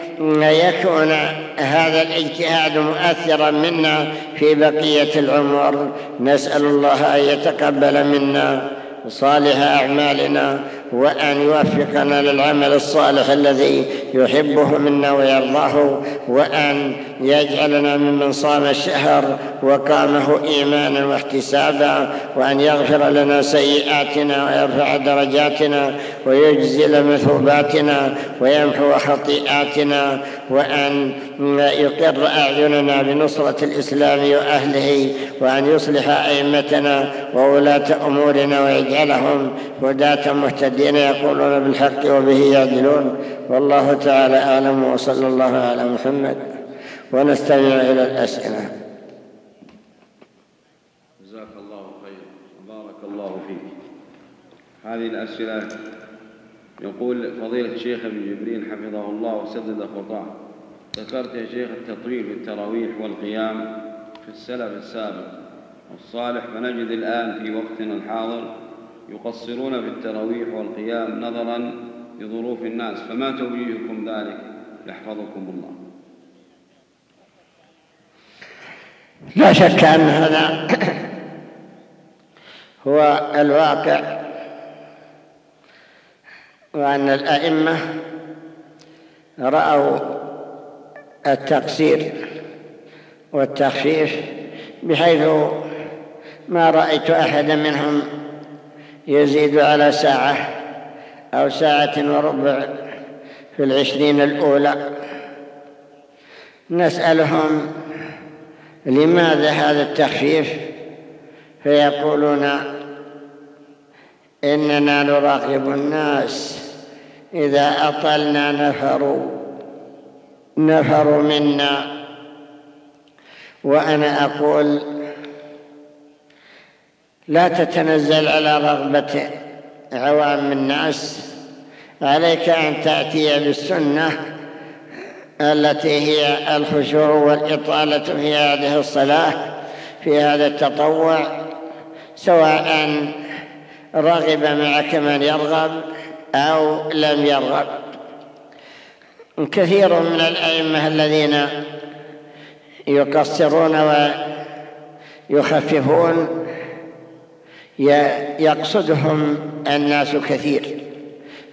يكون هذا الاجتهاد مؤثرا منا في بقية العمر. نسأل الله أن يتقبل منا صالح أعمالنا وأن يوفقنا للعمل الصالح الذي يحبه منا ويرضاه وأن يجعلنا ممن صام الشهر وقامه إيمانا واحتسابا وأن يغفر لنا سيئاتنا ويرفع درجاتنا ويجزل مثوباتنا ويمحو خطيئاتنا وأن يقر أعيننا بنصرة الإسلام وأهله وأن يصلح أئمتنا وولاة أمورنا ويجعلهم هداة مهتدين. يقولون بالحق وبه يعدلون. والله تعالى أعلم وصلى الله على محمد. ونستمع إلى الأسئلة. جزاك الله خير. وبارك الله فيك. هذه الأسئلة يقول فضيلة الشيخ ابن جبرين حفظه الله وسدد خطاه. ذكرت يا شيخ التطويل في التراويح والقيام في السلف السابق والصالح فنجد الآن في وقتنا الحاضر يقصرون في التراويح والقيام نظرا لظروف الناس. فما توجيهكم ذلك؟ يحفظكم الله. لا شك أن هذا هو الواقع وأن الأئمة رأوا التقصير والتخفيف بحيث ما رأيت أحدا منهم يزيد على ساعة أو ساعة وربع في العشرين الأولى. نسألهم لماذا هذا التخفيف؟ فيقولون إننا نراقب الناس إذا أطلنا نفروا نفروا منا. وأنا أقول لا تتنزل على رغبة عوام الناس. عليك أن تأتي بالسنة التي هي الخشوع والإطالة في هذه الصلاة في هذا التطوع سواء رغب معك من يرغب أو لم يرغب. كثير من الأئمة الذين يقصرون ويخففون يقصدهم الناس كثير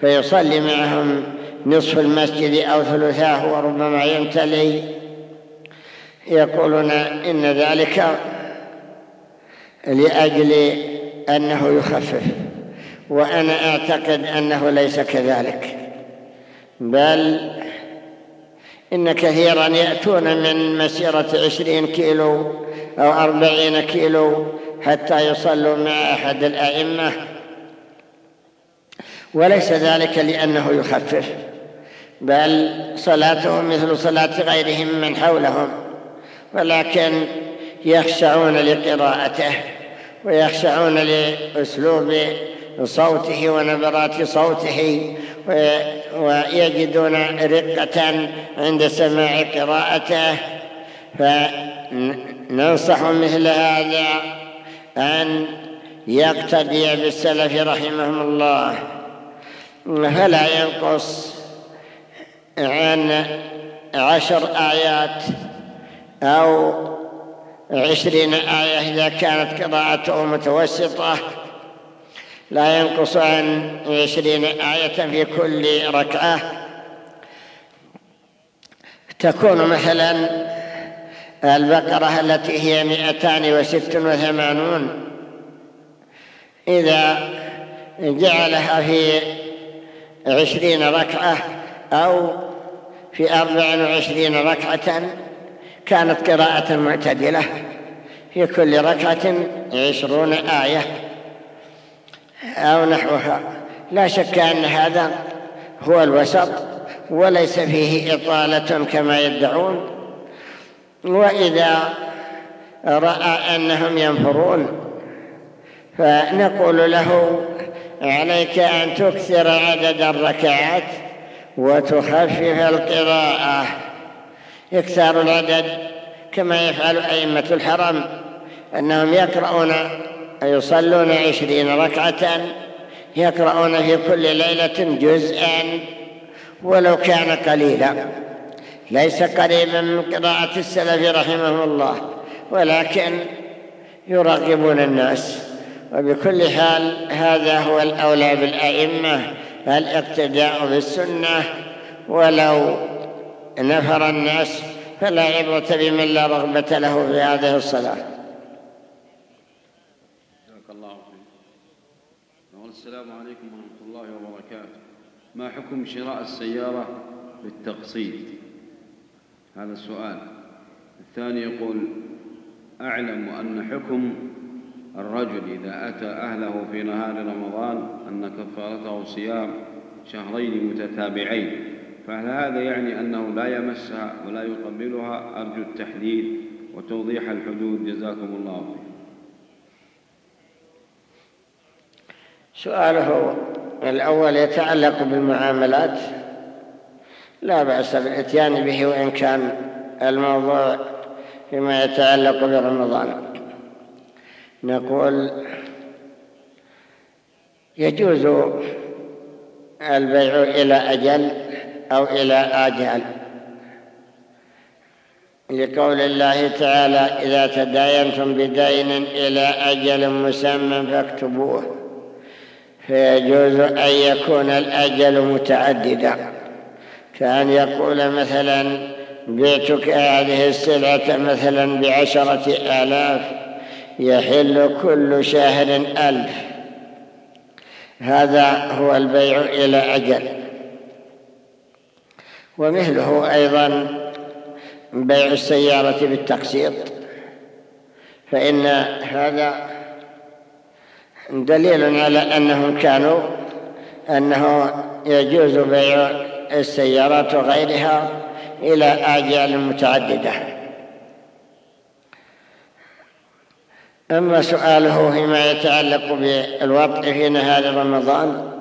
فيصلي معهم نصف المسجد أو ثلثاه وربما يمتلي يقولون إن ذلك لأجل أنه يخفف وأنا أعتقد أنه ليس كذلك. بل إن كثيرا يأتون من مسيرة عشرين كيلو أو أربعين كيلو حتى يصلوا مع أحد الأئمة. وليس ذلك لأنه يخفف بل صلاتهم مثل صلاة غيرهم من حولهم ولكن يخشعون لقراءته ويخشعون لأسلوب صوته ونبرات صوته ويجدون رقة عند سماع قراءته. فننصح مثل هذا أن يقتدي بالسلف رحمهم الله. فلا ينقص عن عشر آيات أو عشرين آية إذا كانت قراءته متوسطة؟ لا ينقص عن عشرين آية في كل ركعة. تكون مثلا البقرة التي هي مئتان وست وثمانون. إذا جعلها في عشرين ركعة أو في أربع وعشرين ركعة كانت قراءة معتدلة. في كل ركعة عشرون آية أو نحوها. لا شك أن هذا هو الوسط وليس فيه إطالة كما يدعون. وإذا رأى أنهم ينفرون فنقول له عليك أن تكثر عدد الركعات وتخفف القراءة. إكثار العدد كما يفعل أئمة الحرم أنهم يقرؤون يصلون عشرين ركعة يقرؤون في كل ليلة جزءا ولو كان قليلا. ليس قريبا من قراءة السلف رحمه الله ولكن يراقبون الناس. وبكل حال هذا هو الأولى بالأئمة الاقتداء بالسنة. ولو نفر الناس فلا عبرة بمن لا رغبة له في هذه الصلاة. الله السلام عليكم ورحمة الله وبركاته. ما حكم شراء السيارة بالتقسيط هذا السؤال. الثاني يقول أعلم أن حكم الرجل إذا أتى أهله في نهار رمضان أن كفارته صيام شهرين متتابعين. فهل هذا يعني أنه لا يمسها ولا يقبلها؟ أرجو التحديد وتوضيح الحدود. جزاكم الله خير سؤاله الأول يتعلق بالمعاملات. لا بأس بالإتيان به وإن كان الموضوع فيما يتعلق برمضان. نقول يجوز البيع إلى أجل أو إلى آجال لقول الله تعالى إذا تداينتم بدين إلى أجل مسمى فاكتبوه. فيجوز أن يكون الأجل متعددا. كأن يقول مثلا بيتك هذه السلعة مثلا بعشرة آلاف يحل كل شهر ألف. هذا هو البيع إلى أجل. ومثله أيضا بيع السيارة بالتقسيط. فإن هذا دليل على أنهم كانوا أنه يجوز بيع السيارات وغيرها إلى آجال متعددة. أما سؤاله فيما يتعلق بالوضع في نهار رمضان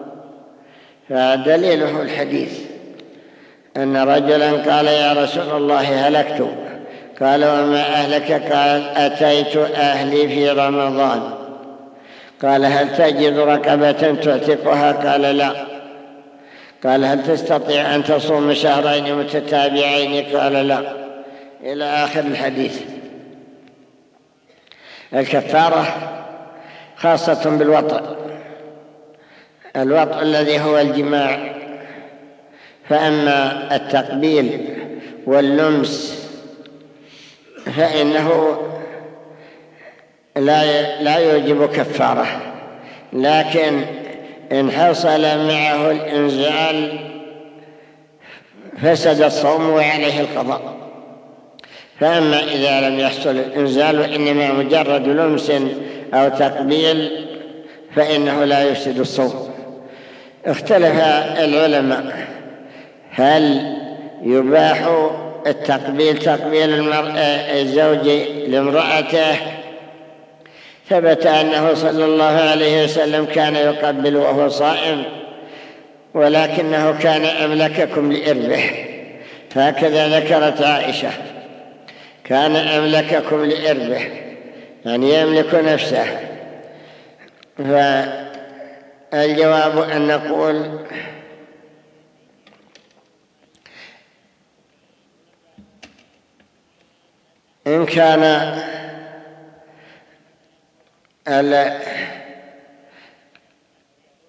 فدليله الحديث أن رجلا قال يا رسول الله هلكت. قال وما أهلك؟ قال أتيت أهلي في رمضان. قال هل تجد ركبة تعتقها؟ قال لا. قال هل تستطيع أن تصوم شهرين متتابعين؟ قال لا. إلى آخر الحديث. الكفارة خاصة بالوطء. الوطء الذي هو الجماع. فأما التقبيل واللمس فإنه لا لا يوجب كفارة. لكن إن حصل معه الإنزال فسد الصوم وعليه القضاء. فأما إذا لم يحصل الإنزال وإنما مجرد لمس أو تقبيل فإنه لا يفسد الصوم. اختلف العلماء هل يباح التقبيل تقبيل الزوج لامرأته ثبت أنه صلى الله عليه وسلم كان يقبل وهو صائم ولكنه كان أملككم لإربه هكذا ذكرت عائشة كان أملككم لإربه يعني يملك نفسه. فالجواب أن نقول إن كان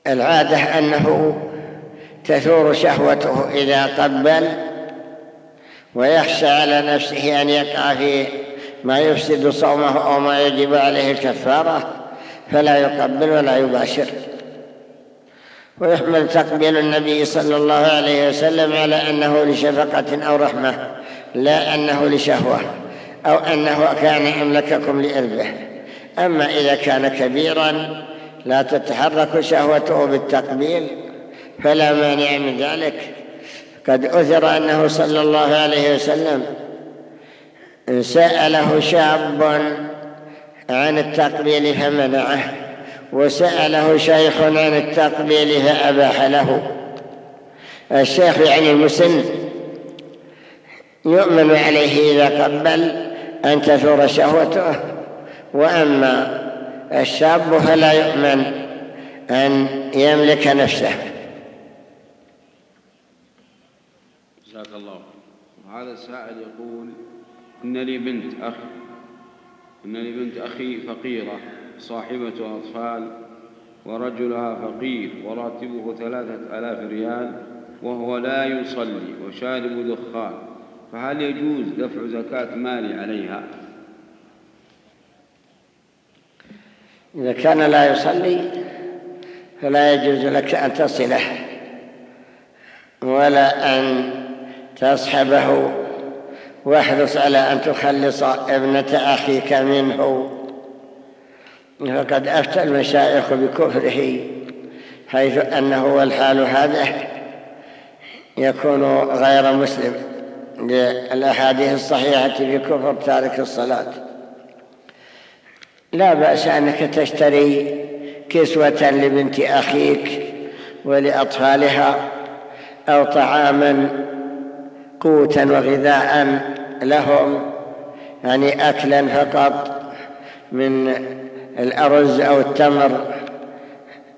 العادة أنه تثور شهوته إذا قبل ويخشى على نفسه أن يقع في ما يفسد صومه أو ما يجب عليه الكفارة فلا يقبل ولا يباشر. ويحمل تقبيل النبي صلى الله عليه وسلم على أنه لشفقة أو رحمة لا أنه لشهوة أو أنه كان أملككم لإربه أما إذا كان كبيرا لا تتحرك شهوته بالتقبيل فلا مانع من ذلك. قد أثر أنه صلى الله عليه وسلم سأله شاب عن التقبيل فمنعه وسأله شيخ عن التقبيل فأباح له. الشيخ يعني المسن يؤمن عليه إذا قبل أن تثور شهوته. وأما الشاب فلا يؤمن أن يملك نفسه. جزاك الله. وهذا السائل يقول إن لي بنت أخ إن لي بنت أخي فقيرة صاحبة أطفال ورجلها فقير وراتبه ثلاثة آلاف ريال وهو لا يصلي وشارب دخان فهل يجوز دفع زكاة مالي عليها؟ إذا كان لا يصلي فلا يجوز لك أن تصله ولا أن تصحبه. واحرص على أن تخلص ابنة أخيك منه. فقد أفتى المشايخ بكفره حيث أنه والحال هذا يكون غير مسلم للأحاديث الصحيحة في كفر تارك الصلاة. لا بأس أنك تشتري كسوة لبنت أخيك ولأطفالها أو طعاما قوتا وغذاء لهم يعني أكلا فقط من الأرز أو التمر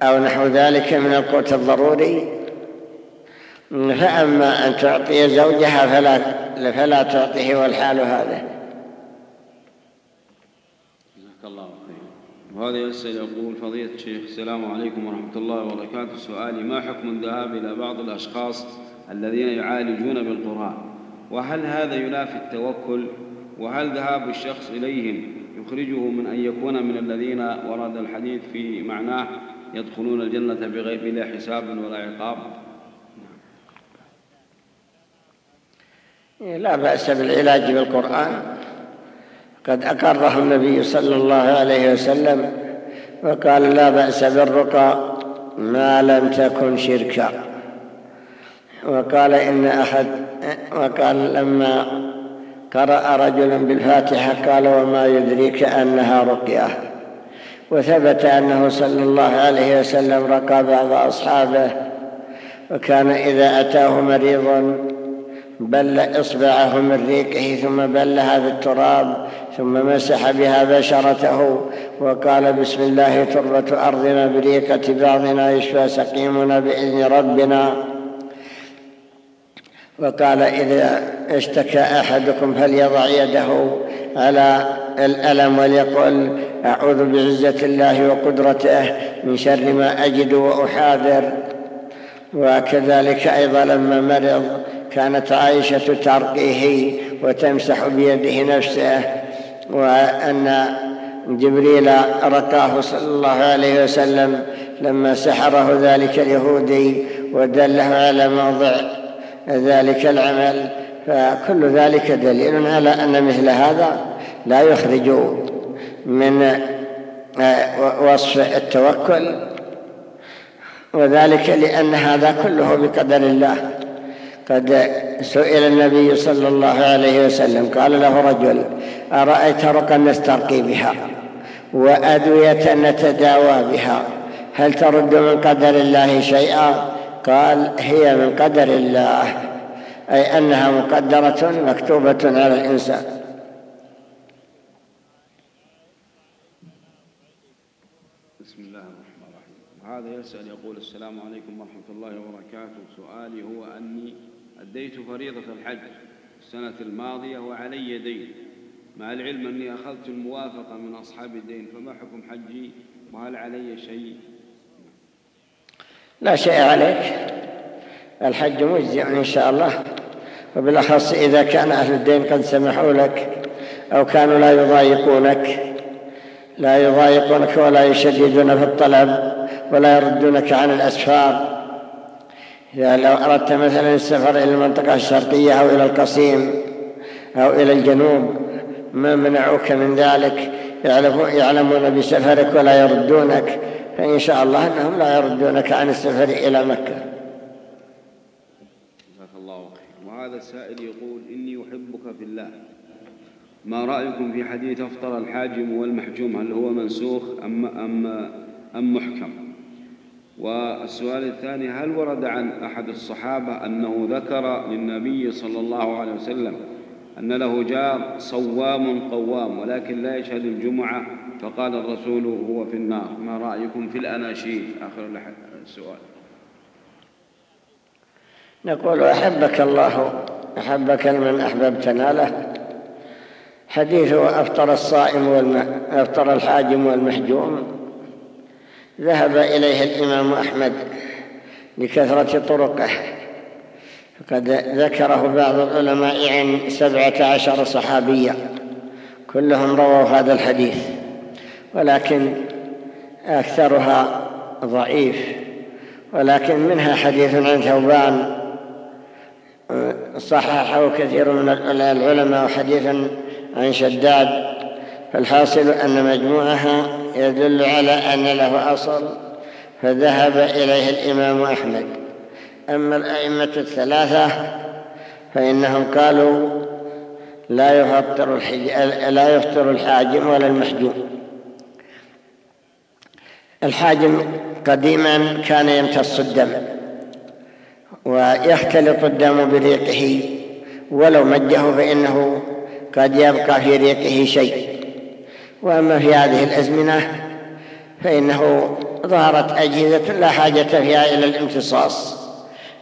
أو نحو ذلك من القوت الضروري. فأما أن تعطي زوجها فلا, فلا تعطيه والحال هذا. الله خير وهذا يسأل يقول فضيلة الشيخ السلام عليكم ورحمة الله وبركاته. سؤالي ما حكم الذهاب إلى بعض الأشخاص الذين يعالجون بالقرآن؟ وهل هذا ينافي التوكل؟ وهل ذهاب الشخص إليهم يخرجه من أن يكون من الذين ورد الحديث في معناه يدخلون الجنة بغير بلا حساب ولا عقاب؟ لا بأس بالعلاج بالقرآن. قد أقره النبي صلى الله عليه وسلم وقال لا بأس بالرقى ما لم تكن شركا. وقال إن أحد وقال لما قرأ رجل بالفاتحة قال وما يدريك أنها رقية. وثبت أنه صلى الله عليه وسلم رقى بعض أصحابه. وكان إذا أتاه مريض بل إصبعه من ريقه ثم بلها بالتراب ثم مسح بها بشرته وقال بسم الله تربة أرضنا بريقة بعضنا يشفى سقيمنا بإذن ربنا. وقال إذا اشتكى أحدكم فليضع يده على الألم وليقل أعوذ بعزة الله وقدرته من شر ما أجد وأحاذر. وكذلك أيضا لما مرض كانت عائشة ترقيه وتمسح بيده نفسه وأن جبريل رقاه صلى الله عليه وسلم لما سحره ذلك اليهودي ودله على موضع ذلك العمل. فكل ذلك دليل على أن مثل هذا لا يخرج من وصف التوكل وذلك لأن هذا كله بقدر الله. قد سئل النبي صلى الله عليه وسلم قال له رجل أرأيت رقا نسترقي بها وأدوية نتداوى بها؟ هل ترد من قدر الله شيئا؟ قال هي من قدر الله أي أنها مقدرة مكتوبة على الإنسان. بسم الله الرحمن وهذا يسأل يقول السلام عليكم ورحمة الله وبركاته. سؤالي هو أني أديت فريضة الحج السنة الماضية وعلي دين. مع العلم أني أخذت الموافقة من أصحاب الدين فما حكم حجي؟ وهل علي شيء؟ لا شيء عليك. الحج مجزئ إن شاء الله. وبالأخص إذا كان أهل الدين قد سمحوا لك أو كانوا لا يضايقونك. لا يضايقونك ولا يشددون في الطلب ولا يردونك عن الأسفار. إذا لو أردت مثلا السفر إلى المنطقة الشرقية أو إلى القصيم أو إلى الجنوب ما منعوك من ذلك؟ يعلمون بسفرك ولا يردونك. فإن شاء الله أنهم لا يردونك عن السفر إلى مكة. جزاك الله وهذا السائل يقول إني أحبك في الله. ما رأيكم في حديث أفطر الحاجم والمحجوم؟ هل هو منسوخ أم, أم, أم محكم؟ والسؤال الثاني هل ورد عن أحد الصحابة أنه ذكر للنبي صلى الله عليه وسلم أن له جار صوام قوام ولكن لا يشهد الجمعة؟ فقال الرسول هو في النار. ما رأيكم في الأناشيد؟ آخر السؤال. نقول أحبك الله أحبك من أحببتنا له. حديثه أفطر الصائم والم... أفطر الحاجم والمحجوم. ذهب إليه الإمام أحمد لكثرة طرقه فقد ذكره بعض العلماء عن سبعة عشر صحابيا كلهم رووا هذا الحديث ولكن أكثرها ضعيف ولكن منها حديث عن ثوبان صححه كثير من العلماء وحديث عن شداد فالحاصل أن مجموعها يدل على أن له أصل فذهب إليه الإمام أحمد. أما الأئمة الثلاثة فإنهم قالوا لا يفطر لا يفطر الحاجم ولا المحجوم. الحاجم قديما كان يمتص الدم ويختلط الدم بريقه ولو مجه فإنه قد يبقى في ريقه شيء. وأما في هذه الأزمنة فإنه ظهرت أجهزة لا حاجة فيها إلى الامتصاص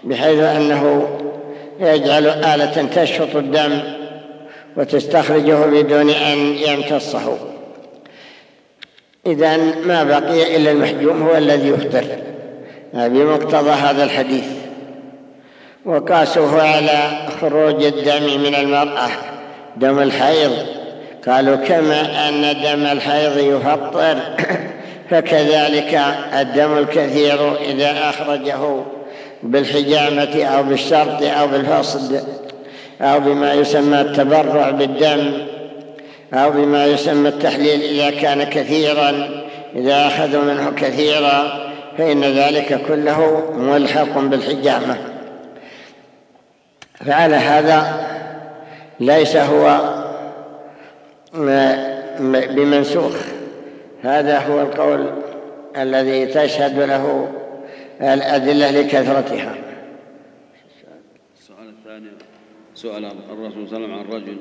بحيث أنه يجعل آلة تشفط الدم وتستخرجه بدون أن يمتصه. إذا ما بقي إلا المحجوم هو الذي يفطر. بمقتضى هذا الحديث. وقاسوه على خروج الدم من المرأة دم الحيض. قالوا كما أن دم الحيض يفطر؟ [coughs] فكذلك الدم الكثير إذا أخرجه بالحجامة أو بالشرط أو بالفصد أو بما يسمى التبرع بالدم أو بما يسمى التحليل إذا كان كثيرا إذا أخذوا منه كثيرا فإن ذلك كله ملحق بالحجامة. فعلى هذا ليس هو بمنسوخ. هذا هو القول الذي تشهد له الأدلة لكثرتها. السؤال الثاني. سؤال الرسول صلى الله عليه وسلم عن رجل.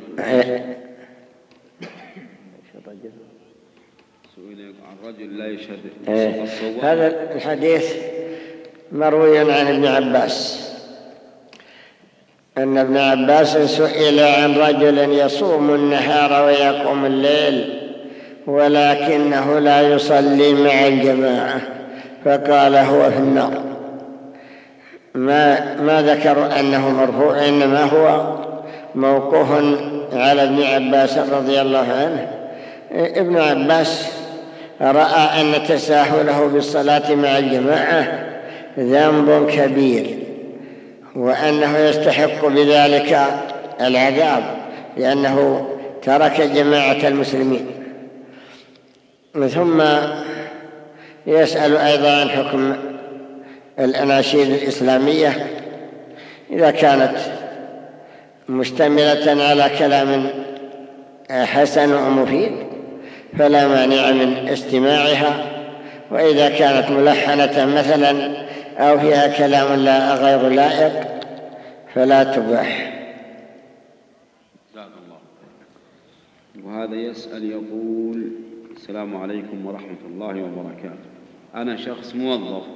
سئل عن رجل لا يشهد. إيه. هذا الحديث مروي عن ابن عباس. أن ابن عباس سئل عن رجل يصوم النهار ويقوم الليل ولكنه لا يصلي مع الجماعة فقال هو في النار. ما, ما ذكروا أنه مرفوع إنما هو موقوف على ابن عباس رضي الله عنه. ابن عباس رأى أن تساهله بالصلاة مع الجماعة ذنب كبير. وأنه يستحق بذلك العذاب لأنه ترك جماعة المسلمين. ثم يسأل أيضا عن حكم الأناشيد الإسلامية إذا كانت مشتملة على كلام حسن ومفيد فلا مانع من استماعها. وإذا كانت ملحنة مثلا أو فيها كلام لا غير لائق فلا تباح. وهذا يسأل يقول السلام عليكم ورحمة الله وبركاته. أنا شخص موظف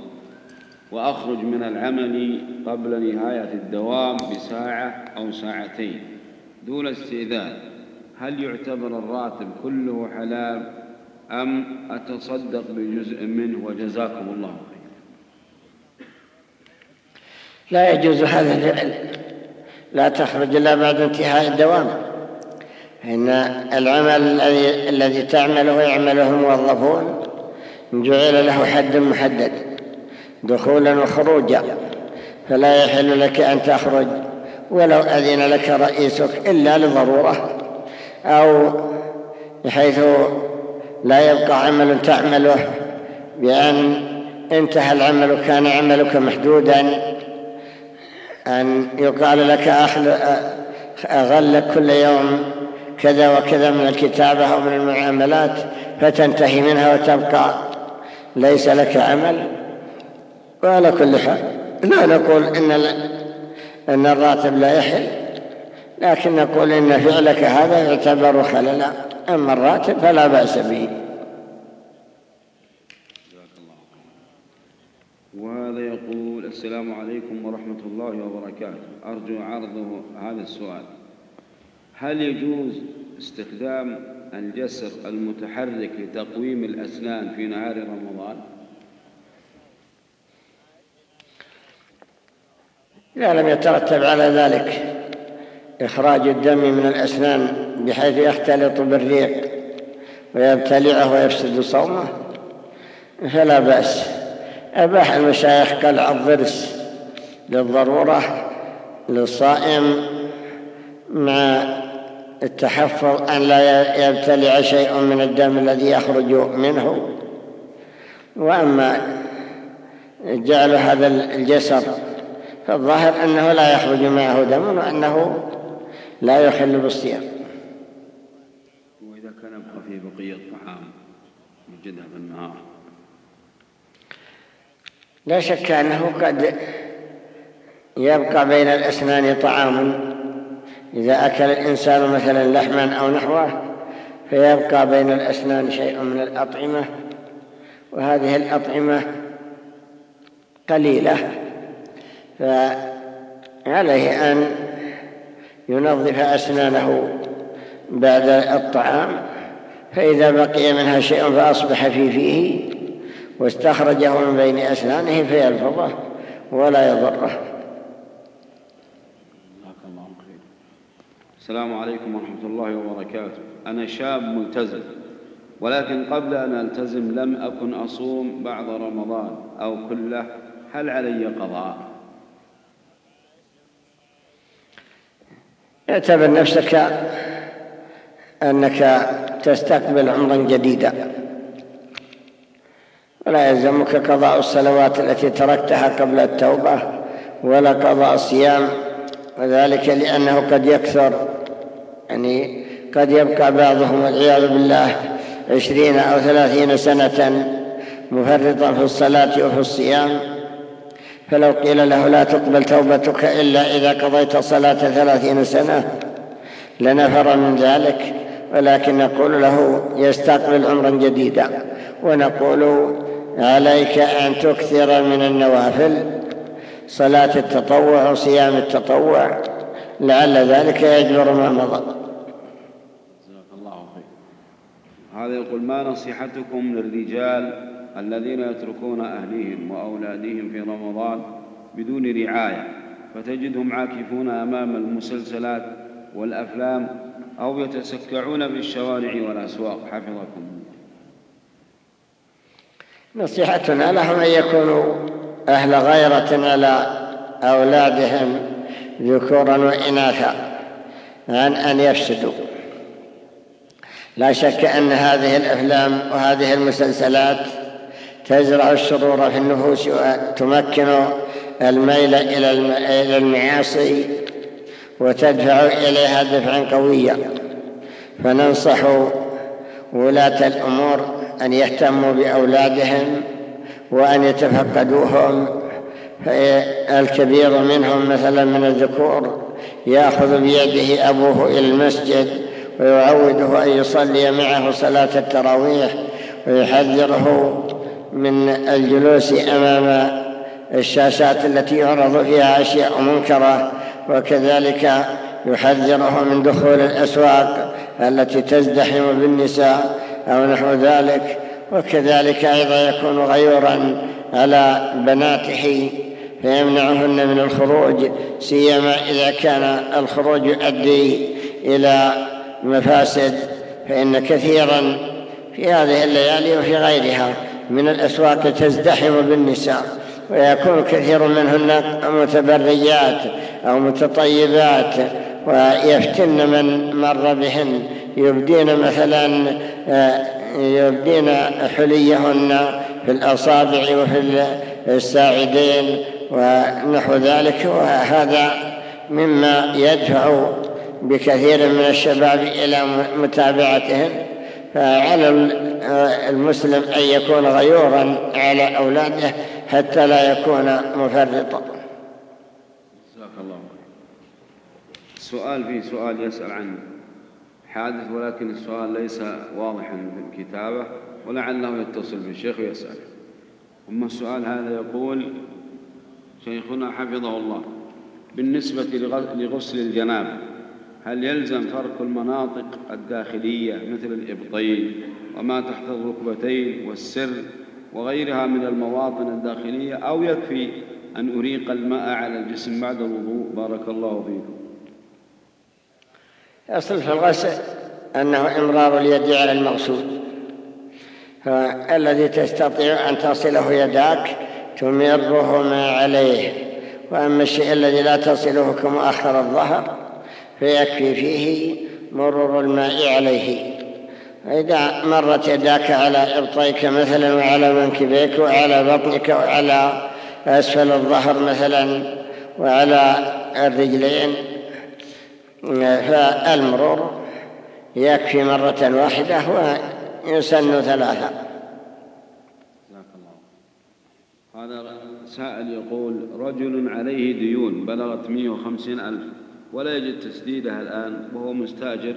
وأخرج من العمل قبل نهاية الدوام بساعة أو ساعتين دون استئذان. هل يعتبر الراتب كله حلال أم أتصدق بجزء منه؟ وجزاكم الله خير لا يجوز هذا لا تخرج إلا بعد انتهاء الدوام. إن العمل الذي الذي تعمله يعمله الموظفون جعل له حد محدد دخولا وخروجا فلا يحل لك أن تخرج ولو أذن لك رئيسك إلا لضرورة أو بحيث لا يبقى عمل تعمله بأن انتهى العمل كان عملك محدودا. أن يقال لك أغلق كل يوم كذا وكذا من الكتابة أو من المعاملات فتنتهي منها وتبقى. ليس لك عمل؟ وعلى كل حال. لا نقول إن, إن الراتب لا يحل لكن نقول إن فعلك هذا يعتبر خللا أما الراتب فلا بأس به. وهذا يقول السلام عليكم ورحمة الله وبركاته. أرجو عرضه هذا السؤال. هل يجوز استخدام الجسر المتحرك لتقويم الأسنان في نهار رمضان؟ إذا لم يترتب على ذلك إخراج الدم من الأسنان بحيث يختلط بالريق ويبتلعه ويفسد صومه فلا بأس. أباح المشايخ قلع الضرس للضرورة للصائم مع التحفظ أن لا يبتلع شيء من الدم الذي يخرج منه. وأما جعل هذا الجسر فالظاهر أنه لا يخرج معه دم وأنه لا يحل بالصيام. وإذا كان يبقى فيه بقية طعام يوجدها في النهار. لا شك أنه قد يبقى بين الأسنان طعام. إذا أكل الإنسان مثلا لحما أو نحوه فيبقى بين الأسنان شيء من الأطعمة وهذه الأطعمة قليلة. فعليه أن ينظف أسنانه بعد الطعام فإذا بقي منها شيء فأصبح في فيه واستخرجه من بين أسنانه فيلفظه ولا يضره. السلام عليكم ورحمة الله وبركاته. أنا شاب ملتزم ولكن قبل أن ألتزم لم أكن أصوم بعد رمضان أو كله. هل علي قضاء؟ اعتبر نفسك أنك تستقبل عمرا جديدا. ولا يلزمك قضاء الصلوات التي تركتها قبل التوبة ولا قضاء الصيام وذلك لأنه قد يكثر. يعني قد يبقى بعضهم والعياذ بالله عشرين أو ثلاثين سنة مفرطا في الصلاة وفي الصيام. فلو قيل له لا تقبل توبتك إلا إذا قضيت صلاة ثلاثين سنة لنفر من ذلك. ولكن نقول له يستقبل عمرا جديدا ونقول عليك أن تكثر من النوافل صلاة التطوع وصيام التطوع لعل ذلك يجبر ما مضى. الله هذا يقول ما نصيحتكم للرجال الذين يتركون أهليهم وأولادهم في رمضان بدون رعاية فتجدهم عاكفون أمام المسلسلات والأفلام أو يتسكعون في الشوارع والأسواق؟ حفظكم نصيحتنا لهم أن يكونوا أهل غيرة على أولادهم ذكورا وإناثا عن أن يفسدوا. لا شك أن هذه الأفلام وهذه المسلسلات تزرع الشرور في النفوس وتمكن الميل إلى المعاصي وتدفع إليها دفعا قويا. فننصح ولاة الأمور أن يهتموا بأولادهم وأن يتفقدوهم الكبير منهم مثلا من الذكور يأخذ بيده أبوه إلى المسجد ويعوده أن يصلي معه صلاة التراويح ويحذره من الجلوس أمام الشاشات التي يعرض فيها أشياء منكرة وكذلك يحذره من دخول الأسواق التي تزدحم بالنساء أو نحو ذلك وكذلك أيضا يكون غيورا على بناته فيمنعهن من الخروج سيما إذا كان الخروج يؤدي إلى مفاسد فإن كثيرا في هذه الليالي وفي غيرها من الأسواق تزدحم بالنساء ويكون كثير منهن متبريات أو متطيبات ويفتن من مر بهن يبدين مثلا يبدين حليهن في الأصابع وفي الساعدين ونحو ذلك. وهذا مما يدفع بكثير من الشباب إلى متابعتهن. فعلى المسلم أن يكون غيورا على أولاده حتى لا يكون مفرطا. جزاك الله السؤال فيه سؤال يسأل عن حادث ولكن السؤال ليس واضحا في الكتابة ولعله يتصل بالشيخ ويسأل أما السؤال هذا يقول شيخنا حفظه الله بالنسبة لغسل الجنابة هل يلزم فرق المناطق الداخلية مثل الإبطين وما تحت الركبتين والسر وغيرها من المواطن الداخلية أو يكفي أن أريق الماء على الجسم بعد الوضوء؟ بارك الله فيكم. أصل في الغسل أنه إمرار اليد على المغسول فالذي تستطيع أن تصله يداك تمره ما عليه وأما الشيء الذي لا تصله كمؤخر الظهر فيكفي فيه مرور الماء عليه. إذا مرت يداك على إبطيك مثلا وعلى منكبيك وعلى بطنك وعلى أسفل الظهر مثلا وعلى الرجلين فالمرور يكفي مرة واحدة ويسن ثلاثة. هذا سائل يقول رجل عليه ديون بلغت 150 ألف ولا يجد تسديدها الآن وهو مستاجر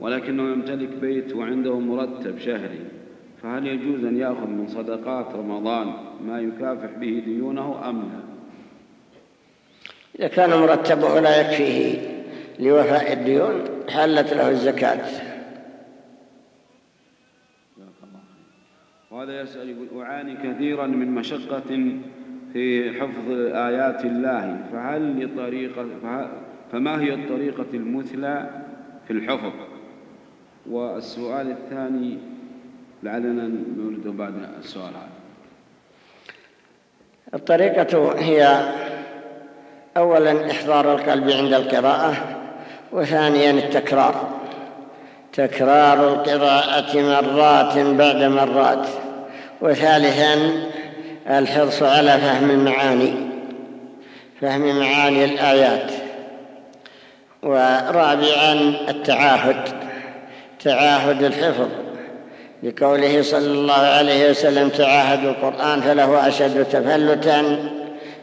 ولكنه يمتلك بيت وعنده مرتب شهري فهل يجوز أن يأخذ من صدقات رمضان ما يكافح به ديونه أم لا؟ إذا كان مرتبه لا يكفيه. لوفاء الديون حلت له الزكاة. وهذا يسأل يقول أعاني كثيرا من مشقة في حفظ آيات الله. فهل لطريقة فما هي الطريقة المثلى في الحفظ؟ والسؤال الثاني لعلنا نريد بعد السؤال هذا. الطريقة هي أولا إحضار القلب عند القراءة. وثانيا التكرار. تكرار القراءة مرات بعد مرات. وثالثا الحرص على فهم المعاني فهم معاني الآيات. ورابعا التعاهد تعاهد الحفظ. لقوله صلى الله عليه وسلم تعاهد القرآن فله أشد تفلتا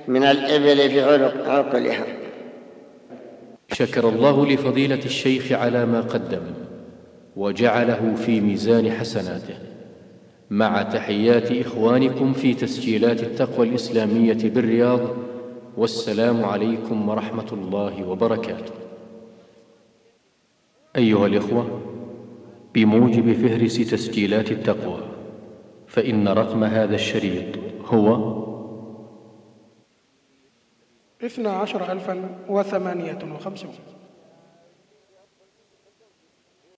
من الإبل في عقلها. شكر الله لفضيلة الشيخ على ما قدم وجعله في ميزان حسناته. مع تحيات إخوانكم في تسجيلات التقوى الإسلامية بالرياض والسلام عليكم ورحمة الله وبركاته. أيها الإخوة بموجب فهرس تسجيلات التقوى فإن رقم هذا الشريط هو اثنا عشر ألفا وثمانية وخمسون.